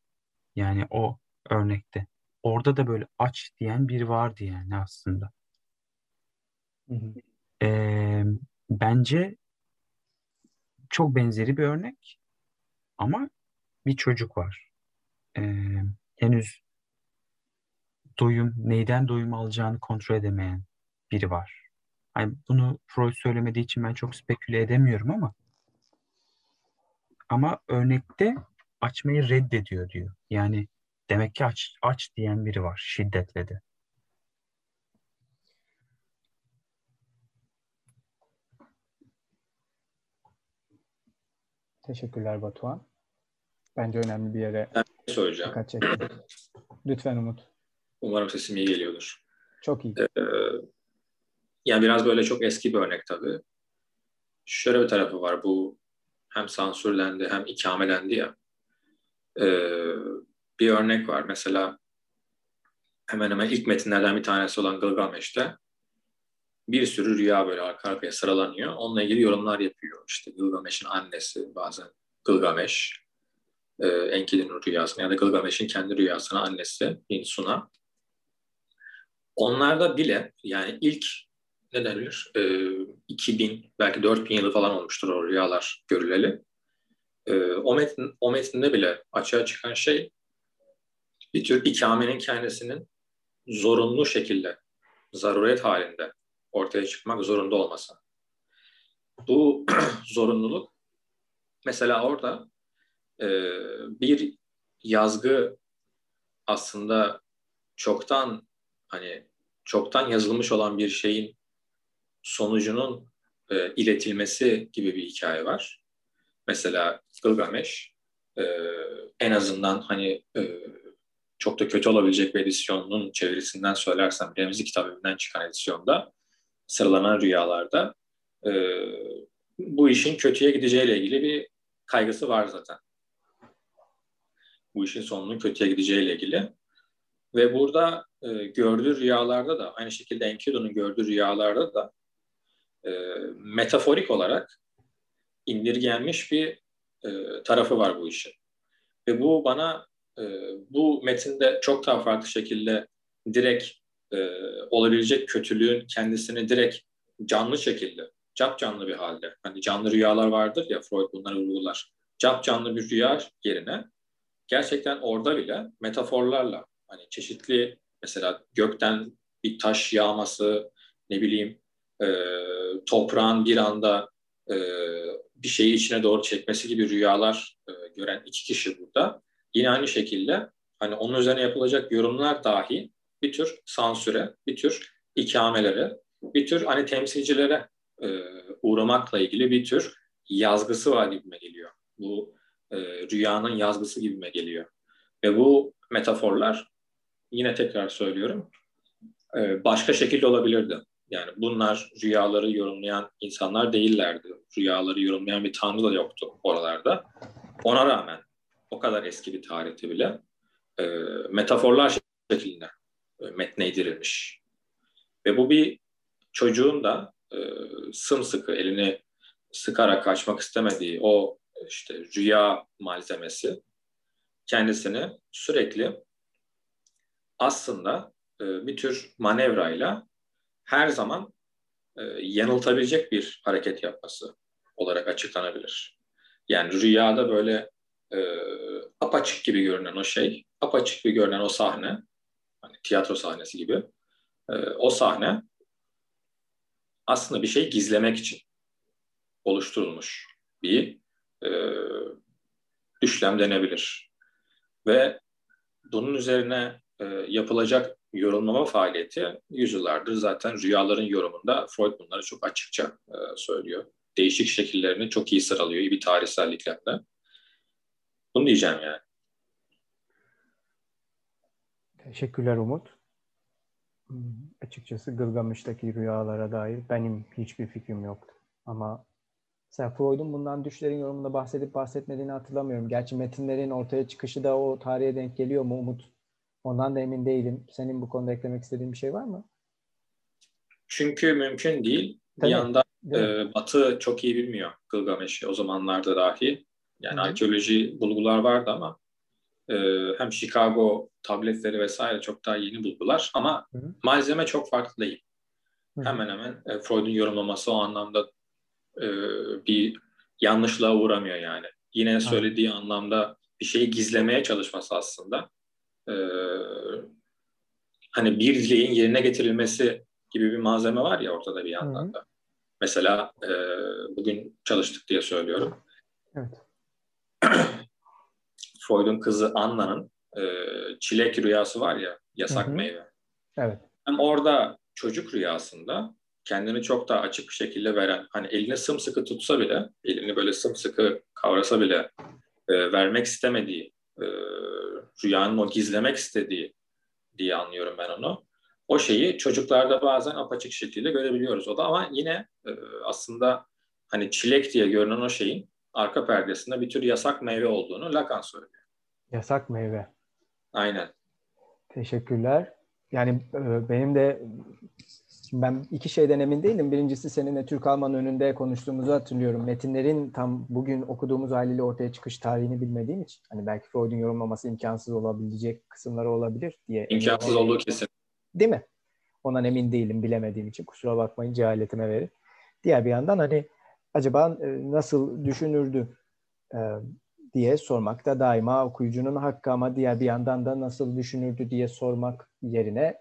Yani o örnekte. Orada da böyle aç diyen biri vardı yani aslında. Hı hı. Ee, bence çok benzeri bir örnek ama bir çocuk var. Ee, henüz doyum, neyden doyum alacağını kontrol edemeyen biri var. Hani bunu Freud söylemediği için ben çok speküle edemiyorum ama ama örnekte açmayı reddediyor diyor. Yani demek ki aç, aç diyen biri var şiddetle de. Teşekkürler Batuhan. Bence önemli bir yere Ben bir söyleyeceğim. dikkat çektin. Lütfen Umut. Umarım sesim iyi geliyordur. Çok iyi. Ee, yani biraz böyle çok eski bir örnek tabii. Şöyle bir tarafı var. Bu hem sansürlendi hem ikamelendi ya. Ee, bir örnek var. Mesela hemen hemen ilk metinlerden bir tanesi olan Gılgameş'te bir sürü rüya böyle arka arkaya sıralanıyor. Onunla ilgili yorumlar yapıyor. İşte Gılgameş'in annesi bazen Gılgameş, e, Enkidu'nun rüyasına ya da Gılgameş'in kendi rüyasına annesi Ninsuna. Onlarda bile yani ilk ne denilir e, 2000 belki 4000 yılı falan olmuştur o rüyalar görüleli. E, o, metin, o metinde bile açığa çıkan şey bir tür ikamenin kendisinin zorunlu şekilde, zaruret halinde ortaya çıkmak zorunda olması. Bu zorunluluk mesela orada e, bir yazgı aslında çoktan hani çoktan yazılmış olan bir şeyin sonucunun e, iletilmesi gibi bir hikaye var. Mesela Gılgameş e, en azından hani e, çok da kötü olabilecek bir edisyonun çevirisinden söylersem Remzi kitabından çıkan edisyonda sıralanan rüyalarda e, bu işin kötüye gideceğiyle ilgili bir kaygısı var zaten. Bu işin sonunun kötüye gideceğiyle ilgili. Ve burada e, gördüğü rüyalarda da aynı şekilde Enkidu'nun gördüğü rüyalarda da e, metaforik olarak indirgenmiş bir e, tarafı var bu işin. Ve bu bana e, bu metinde çok daha farklı şekilde direkt e, olabilecek kötülüğün kendisini direkt canlı şekilde, cap canlı bir halde. Hani canlı rüyalar vardır ya Freud bunları vurgular. Cap canlı bir rüya yerine gerçekten orada bile metaforlarla hani çeşitli mesela gökten bir taş yağması ne bileyim e, toprağın bir anda e, bir şeyi içine doğru çekmesi gibi rüyalar e, gören iki kişi burada. Yine aynı şekilde hani onun üzerine yapılacak yorumlar dahi bir tür sansüre, bir tür ikamelere, bir tür hani temsilcilere e, uğramakla ilgili bir tür yazgısı var gibime geliyor. Bu e, rüyanın yazgısı gibime geliyor. Ve bu metaforlar yine tekrar söylüyorum e, başka şekilde olabilirdi. Yani bunlar rüyaları yorumlayan insanlar değillerdi. Rüyaları yorumlayan bir tanrı da yoktu oralarda. Ona rağmen o kadar eski bir tarihte bile e, metaforlar şeklinde metne indirilmiş. Ve bu bir çocuğun da e, sımsıkı elini sıkarak kaçmak istemediği o işte rüya malzemesi kendisini sürekli aslında e, bir tür manevrayla her zaman e, yanıltabilecek bir hareket yapması olarak açıklanabilir. Yani rüyada böyle e, apaçık gibi görünen o şey apaçık bir görünen o sahne, hani tiyatro sahnesi gibi, e, o sahne aslında bir şey gizlemek için oluşturulmuş bir e, düşlem denebilir. Ve bunun üzerine e, yapılacak yorumlama faaliyeti yüzyıllardır zaten rüyaların yorumunda Freud bunları çok açıkça e, söylüyor. Değişik şekillerini çok iyi sıralıyor, iyi bir tarihselliklerle. Bunu diyeceğim yani. Teşekkürler Umut. Açıkçası Gılgamış'taki rüyalara dair benim hiçbir fikrim yoktu. Ama mesela Freud'un bundan düşlerin yorumunda bahsedip bahsetmediğini hatırlamıyorum. Gerçi metinlerin ortaya çıkışı da o tarihe denk geliyor mu Umut? Ondan da emin değilim. Senin bu konuda eklemek istediğin bir şey var mı? Çünkü mümkün değil. Tabii, Bir yandan e, Batı çok iyi bilmiyor Gılgameş'i o zamanlarda dahi. Yani Hı hı. arkeoloji bulgular vardı ama e, hem Chicago tabletleri vesaire çok daha yeni bulgular ama Hı hı. malzeme çok farklı değil. Hı hı. Hemen hemen e, Freud'un yorumlaması o anlamda e, bir yanlışlığa uğramıyor yani. Yine söylediği anlamda bir şeyi gizlemeye çalışması aslında. E, hani bir dileğin yerine getirilmesi gibi bir malzeme var ya ortada bir yandan da. Mesela e, bugün çalıştık diye söylüyorum. Evet. Freud'un kızı Anna'nın e, çilek rüyası var ya, yasak Hı hı. meyve. Evet. Hem orada çocuk rüyasında kendini çok daha açık bir şekilde veren, hani elini sımsıkı tutsa bile, elini böyle sımsıkı kavrasa bile e, vermek istemediği, e, rüyanın o gizlemek istediği diye anlıyorum ben onu. O şeyi çocuklarda bazen apaçık şekilde görebiliyoruz o da ama yine e, aslında hani çilek diye görünen o şeyin arka perdesinde bir tür yasak meyve olduğunu Lacan söylüyor. Yasak meyve. Aynen. Teşekkürler. Yani e, benim de ben iki şeyden emin değilim. Birincisi seninle Türk Alman önünde konuştuğumuzu hatırlıyorum. Metinlerin tam bugün okuduğumuz haliyle ortaya çıkış tarihini bilmediğim için hani belki Freud'un yorumlaması imkansız olabilecek kısımları olabilir diye. İmkansız olduğu kesin. Değil mi? Ondan emin değilim bilemediğim için kusura bakmayın cehaletime verin. Diğer bir yandan hani acaba e, nasıl düşünürdü e, diye sormak da daima okuyucunun hakkı ama diğer bir yandan da nasıl düşünürdü diye sormak yerine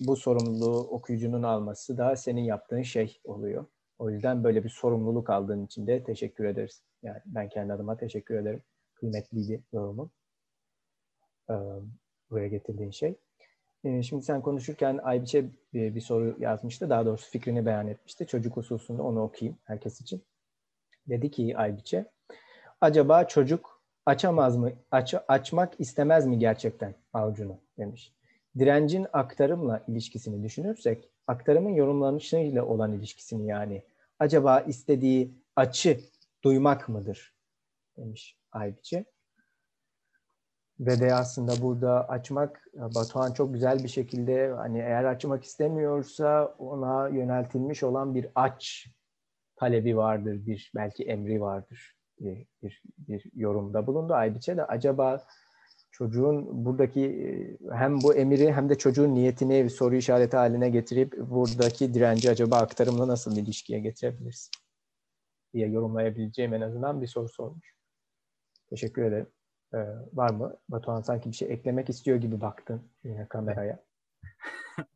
bu sorumluluğu okuyucunun alması da senin yaptığın şey oluyor. O yüzden böyle bir sorumluluk aldığın için de teşekkür ederiz. Yani ben kendi adıma teşekkür ederim. Kıymetliydi yorumun. Ee, buraya getirdiğin şey. Ee, Şimdi sen konuşurken Aybiç'e bir, bir soru yazmıştı. Daha doğrusu fikrini beyan etmişti. Çocuk hususunda onu okuyayım herkes için. Dedi ki Aybiç'e, acaba çocuk açamaz mı, aç, açmak istemez mi gerçekten avucunu demiş. Direncin aktarımla ilişkisini düşünürsek, aktarımın yorumlanışıyla olan ilişkisini yani, acaba istediği açı duymak mıdır demiş Aybiç'e. Ve de aslında burada açmak, Batuhan çok güzel bir şekilde hani eğer açmak istemiyorsa ona yöneltilmiş olan bir aç talebi vardır, bir belki emri vardır diye bir, bir yorumda bulundu Aybiç'e de. Acaba çocuğun buradaki e, hem bu emiri hem de çocuğun niyetini bir soru işareti haline getirip buradaki direnci acaba aktarımla nasıl bir ilişkiye getirebiliriz diye yorumlayabileceğim en azından bir soru sormuş. Teşekkür ederim. Ee, var mı? Batuhan sanki bir şey eklemek istiyor gibi baktın yine kameraya.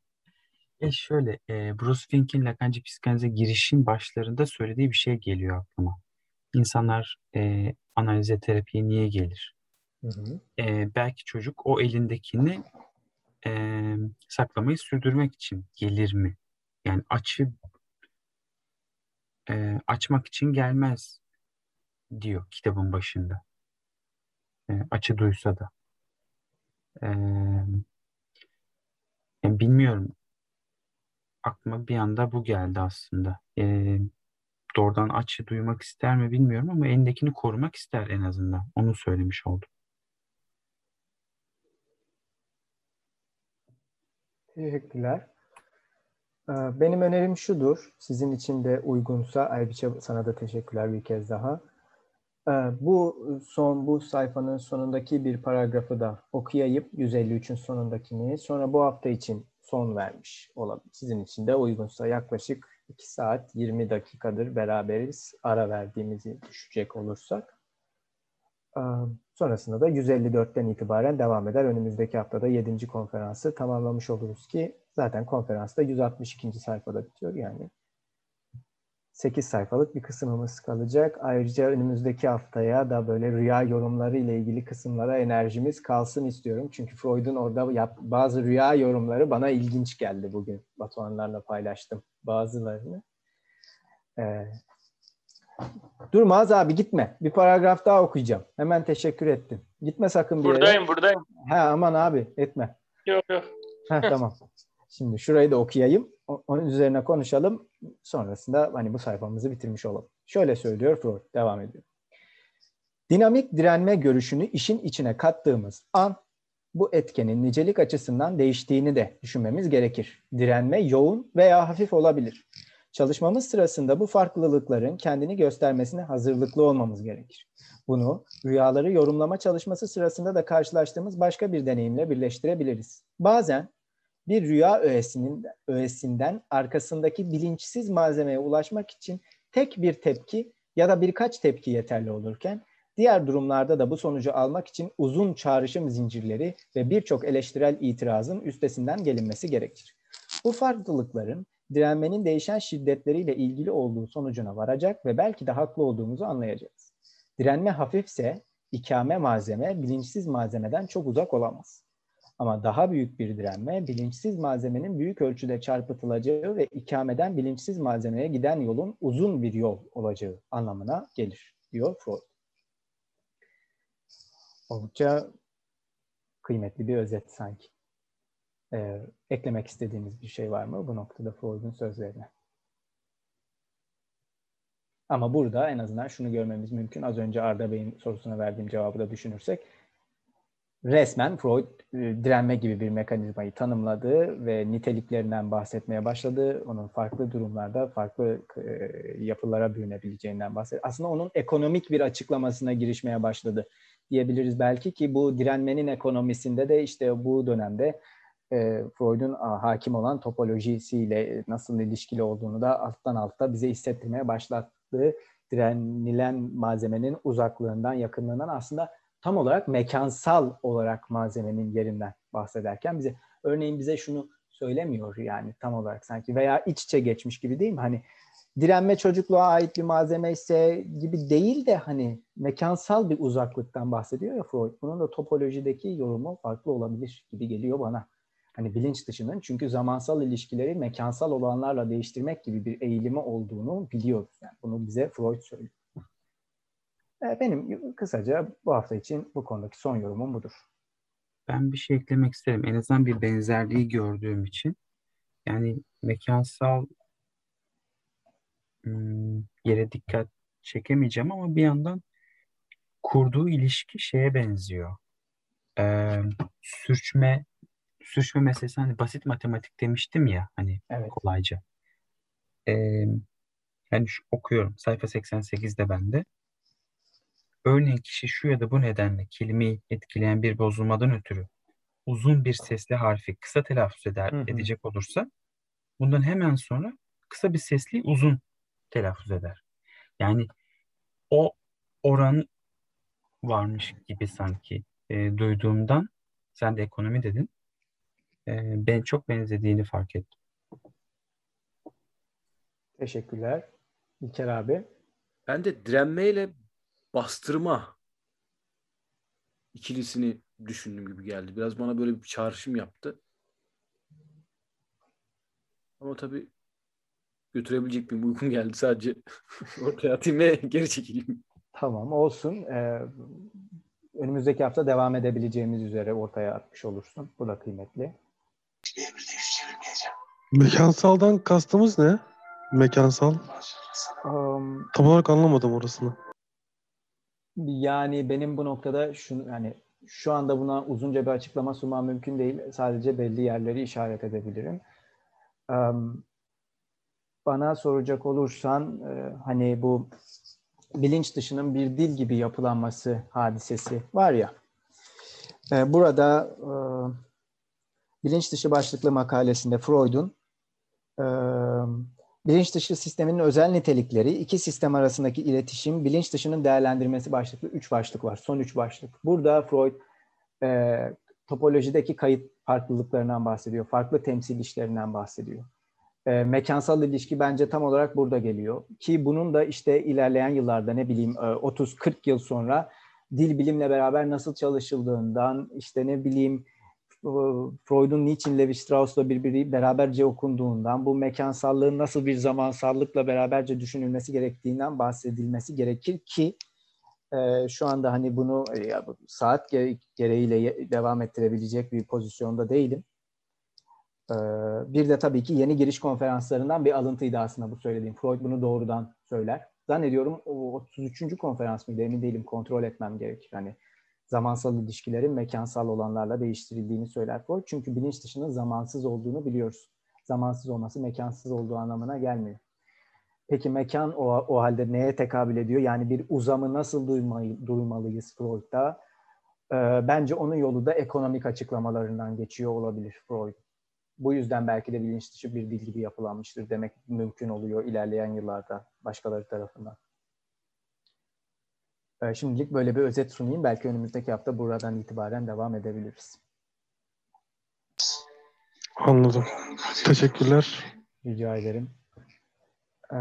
E şöyle, e, Bruce Fink'in Lacancı psikanalize girişin başlarında söylediği bir şey geliyor aklıma. İnsanlar e, analize terapiye niye gelir? Hı hı. E, belki çocuk o elindekini e, saklamayı sürdürmek için gelir mi? Yani açı e, açmak için gelmez diyor kitabın başında. E, açı duysa da. E, yani bilmiyorum. Aklıma bir anda bu geldi aslında. E, doğrudan açı duymak ister mi bilmiyorum ama elindekini korumak ister en azından. Onu söylemiş oldum. Teşekkürler. Ee, Benim önerim şudur. Sizin için de uygunsa Aybiç'e sana da teşekkürler bir kez daha. Ee, Bu son bu sayfanın sonundaki bir paragrafı da okuyayım. 153'ün sonundakini. Sonra bu hafta için son vermiş olabilir. Sizin için de uygunsa yaklaşık 2 saat 20 dakikadır beraberiz. Ara verdiğimizi düşecek olursak. Ee, Sonrasında da 154'ten itibaren devam eder. Önümüzdeki haftada 7. konferansı tamamlamış oluruz ki zaten konferans da 162. sayfada bitiyor. Yani 8 sayfalık bir kısmımız kalacak. Ayrıca önümüzdeki haftaya da böyle rüya yorumları ile ilgili kısımlara enerjimiz kalsın istiyorum. Çünkü Freud'un orada yap, bazı rüya yorumları bana ilginç geldi bugün. Batuhanlarla paylaştım bazılarını. Ee, Durmaz abi gitme. Bir paragraf daha okuyacağım. Hemen teşekkür ettim. Gitme sakın bir yere. Buradayım buradayım. Ha aman abi etme. Yok yok. Ha tamam. Şimdi şurayı da okuyayım. Onun üzerine konuşalım. Sonrasında hani bu sayfamızı bitirmiş olalım. Şöyle söylüyor Freud. Devam ediyor. Dinamik direnme görüşünü işin içine kattığımız an bu etkenin nicelik açısından değiştiğini de düşünmemiz gerekir. Direnme yoğun veya hafif olabilir. Çalışmamız sırasında bu farklılıkların kendini göstermesine hazırlıklı olmamız gerekir. Bunu rüyaları yorumlama çalışması sırasında da karşılaştığımız başka bir deneyimle birleştirebiliriz. Bazen bir rüya öğesinin öğesinden arkasındaki bilinçsiz malzemeye ulaşmak için tek bir tepki ya da birkaç tepki yeterli olurken diğer durumlarda da bu sonucu almak için uzun çağrışım zincirleri ve birçok eleştirel itirazın üstesinden gelinmesi gerekir. Bu farklılıkların direnmenin değişen şiddetleriyle ilgili olduğu sonucuna varacak ve belki de haklı olduğumuzu anlayacağız. Direnme hafifse ikame malzeme bilinçsiz malzemeden çok uzak olamaz. Ama daha büyük bir direnme bilinçsiz malzemenin büyük ölçüde çarpıtılacağı ve ikameden bilinçsiz malzemeye giden yolun uzun bir yol olacağı anlamına gelir diyor Freud. Oldukça kıymetli bir özet sanki. Ee, eklemek istediğiniz bir şey var mı bu noktada Freud'un sözlerine? Ama burada en azından şunu görmemiz mümkün. Az önce Arda Bey'in sorusuna verdiğim cevabı da düşünürsek resmen Freud e, direnme gibi bir mekanizmayı tanımladı ve niteliklerinden bahsetmeye başladı. Onun farklı durumlarda farklı e, yapılara bürünebileceğinden bahsetti. Aslında onun ekonomik bir açıklamasına girişmeye başladı diyebiliriz belki ki bu direnmenin ekonomisinde de işte bu dönemde e, Freud'un hakim olan topolojisiyle nasıl ilişkili olduğunu da alttan alta bize hissettirmeye başlattığı direnilen malzemenin uzaklığından, yakınlığından aslında tam olarak mekansal olarak malzemenin yerinden bahsederken bize örneğin bize şunu söylemiyor yani tam olarak sanki veya iç içe geçmiş gibi değil mi? Hani direnme çocukluğa ait bir malzeme ise gibi değil de hani mekansal bir uzaklıktan bahsediyor ya Freud. Bunun da topolojideki yorumu farklı olabilir gibi geliyor bana. Hani bilinç dışının çünkü zamansal ilişkileri mekansal olanlarla değiştirmek gibi bir eğilimi olduğunu biliyoruz. Yani bunu bize Freud söylüyor. E, Benim kısaca bu hafta için bu konudaki son yorumum budur. Ben bir şey eklemek isterim. En azından bir benzerliği gördüğüm için. Yani mekansal hmm, yere dikkat çekemeyeceğim ama bir yandan kurduğu ilişki şeye benziyor. Ee, sürçme sürçme meselesi hani basit matematik demiştim ya hani Evet. kolayca. Ee, yani şu, okuyorum sayfa 88'de bende. Örneğin kişi şu ya da bu nedenle kelimeyi etkileyen bir bozulmadan ötürü uzun bir sesli harfi kısa telaffuz eder, Hı hı. edecek olursa bundan hemen sonra kısa bir sesli uzun telaffuz eder. Yani o oran varmış gibi sanki e, duyduğumdan sen de ekonomi dedin. E, ben çok benzediğini fark ettim. Teşekkürler. İlker abi. Ben de direnmeyle bastırma ikilisini düşündüğüm gibi geldi. Biraz bana böyle bir çağrışım yaptı. Ama tabii götürebilecek bir uykum geldi sadece. Ortaya atayım ve geri çekileyim. Tamam olsun. Ee, önümüzdeki hafta devam edebileceğimiz üzere ortaya atmış olursun. Bu da kıymetli. Mekansaldan kastımız ne? Mekansal. Um, Tam olarak anlamadım orasını. Yani benim bu noktada şunu yani şu anda buna uzunca bir açıklama sunmam mümkün değil. Sadece belli yerleri işaret edebilirim. Bana soracak olursan hani bu bilinç dışının bir dil gibi yapılanması hadisesi var ya. Burada bilinç dışı başlıklı makalesinde Freud'un Bilinç dışı sistemin özel nitelikleri, iki sistem arasındaki iletişim, bilinç dışının değerlendirmesi başlıklı üç başlık var. Son üç başlık. Burada Freud e, topolojideki kayıt farklılıklarından bahsediyor. Farklı temsil işlerinden bahsediyor. E, mekansal ilişki bence tam olarak burada geliyor. Ki bunun da işte ilerleyen yıllarda ne bileyim 30-40 yıl sonra dil bilimle beraber nasıl çalışıldığından, işte ne bileyim Freud'un niçin Levi Strauss'la birbiri beraberce okunduğundan, bu mekansallığın nasıl bir zamansallıkla beraberce düşünülmesi gerektiğinden bahsedilmesi gerekir ki e, şu anda hani bunu e, saat gereğiyle devam ettirebilecek bir pozisyonda değilim. E, bir de tabii ki yeni giriş konferanslarından bir alıntıydı aslında bu söylediğim. Freud bunu doğrudan söyler. Zannediyorum o 33. konferans mıydı emin değilim kontrol etmem gerekir. Hani zamansal ilişkilerin mekansal olanlarla değiştirildiğini söyler Freud. Çünkü bilinç dışının zamansız olduğunu biliyoruz. Zamansız olması mekansız olduğu anlamına gelmiyor. Peki mekan o, o halde neye tekabül ediyor? Yani bir uzamı nasıl duymayı, duymalıyız Freud'da? Ee, bence onun yolu da ekonomik açıklamalarından geçiyor olabilir Freud. Bu yüzden belki de bilinç dışı bir dil gibi yapılanmıştır demek mümkün oluyor ilerleyen yıllarda başkaları tarafından. Ee, şimdilik böyle bir özet sunayım. Belki önümüzdeki hafta buradan itibaren devam edebiliriz. Anladım. Teşekkürler. Rica ederim. Ee,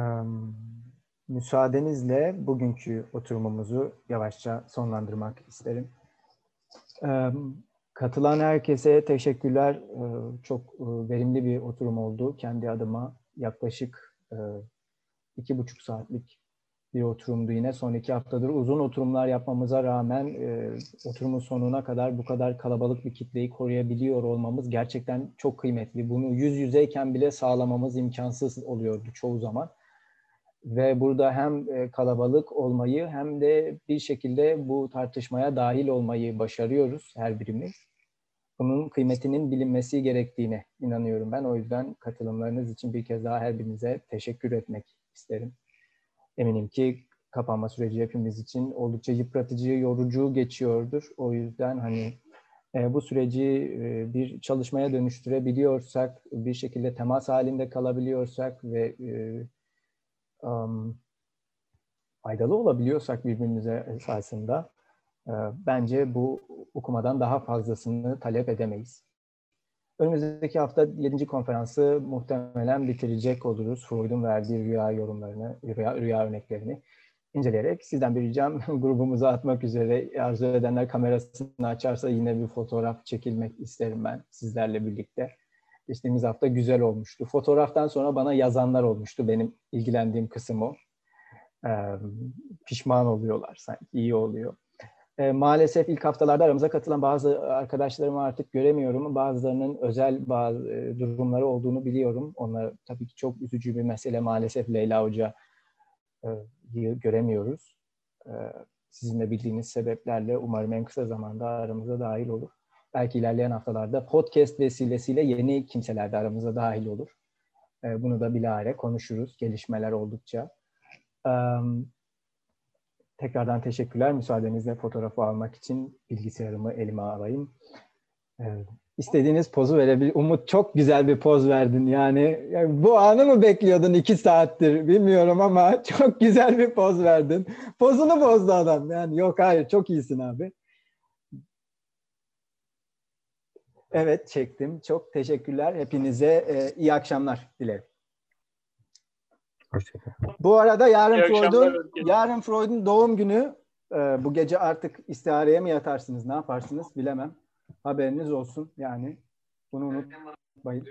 müsaadenizle bugünkü oturumumuzu yavaşça sonlandırmak isterim. Ee, katılan herkese teşekkürler. Ee, çok e, verimli bir oturum oldu. Kendi adıma yaklaşık e, iki buçuk saatlik bir oturumdu yine. Son iki haftadır uzun oturumlar yapmamıza rağmen e, oturumun sonuna kadar bu kadar kalabalık bir kitleyi koruyabiliyor olmamız gerçekten çok kıymetli. Bunu yüz yüzeyken bile sağlamamız imkansız oluyordu çoğu zaman. Ve burada hem e, kalabalık olmayı hem de bir şekilde bu tartışmaya dahil olmayı başarıyoruz her birimiz. Bunun kıymetinin bilinmesi gerektiğine inanıyorum ben. O yüzden katılımlarınız için bir kez daha her birinize teşekkür etmek isterim eminim ki kapanma süreci hepimiz için oldukça yıpratıcı, yorucu geçiyordur. O yüzden hani e, bu süreci e, bir çalışmaya dönüştürebiliyorsak, bir şekilde temas halinde kalabiliyorsak ve e, um, faydalı olabiliyorsak birbirimize esasında e, bence bu okumadan daha fazlasını talep edemeyiz. Önümüzdeki hafta 7. konferansı muhtemelen bitirecek oluruz. Freud'un verdiği rüya yorumlarını, rüya, rüya örneklerini inceleyerek sizden bir ricam grubumuza atmak üzere arzu edenler kamerasını açarsa yine bir fotoğraf çekilmek isterim ben sizlerle birlikte. Geçtiğimiz hafta güzel olmuştu. Fotoğraftan sonra bana yazanlar olmuştu. Benim ilgilendiğim kısım o. Ee, pişman oluyorlar sanki. iyi oluyor. E, maalesef ilk haftalarda aramıza katılan bazı arkadaşlarımı artık göremiyorum. Bazılarının özel bazı e, durumları olduğunu biliyorum. Onlar tabii ki çok üzücü bir mesele. Maalesef Leyla Hoca e, göremiyoruz. E, sizin de bildiğiniz sebeplerle umarım en kısa zamanda aramıza dahil olur. Belki ilerleyen haftalarda podcast vesilesiyle yeni kimseler de aramıza dahil olur. E, bunu da bilahare konuşuruz gelişmeler oldukça. Um, Tekrardan teşekkürler. Müsaadenizle fotoğrafı almak için bilgisayarımı elime alayım. Ee, istediğiniz pozu verebilir. Umut çok güzel bir poz verdin. Yani, yani bu anı mı bekliyordun iki saattir bilmiyorum ama çok güzel bir poz verdin. Pozunu bozdu adam. Yani yok hayır çok iyisin abi. Evet çektim. Çok teşekkürler. Hepinize e, iyi akşamlar dilerim. Hoşçakalın. Bu arada yarın Freud'un yarın Freud'un doğum günü. E, bu gece artık istihareye mi yatarsınız? Ne yaparsınız? Bilemem. Haberiniz olsun. Yani bunu unutmayın.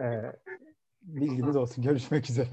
E, bilginiz olsun. Görüşmek üzere.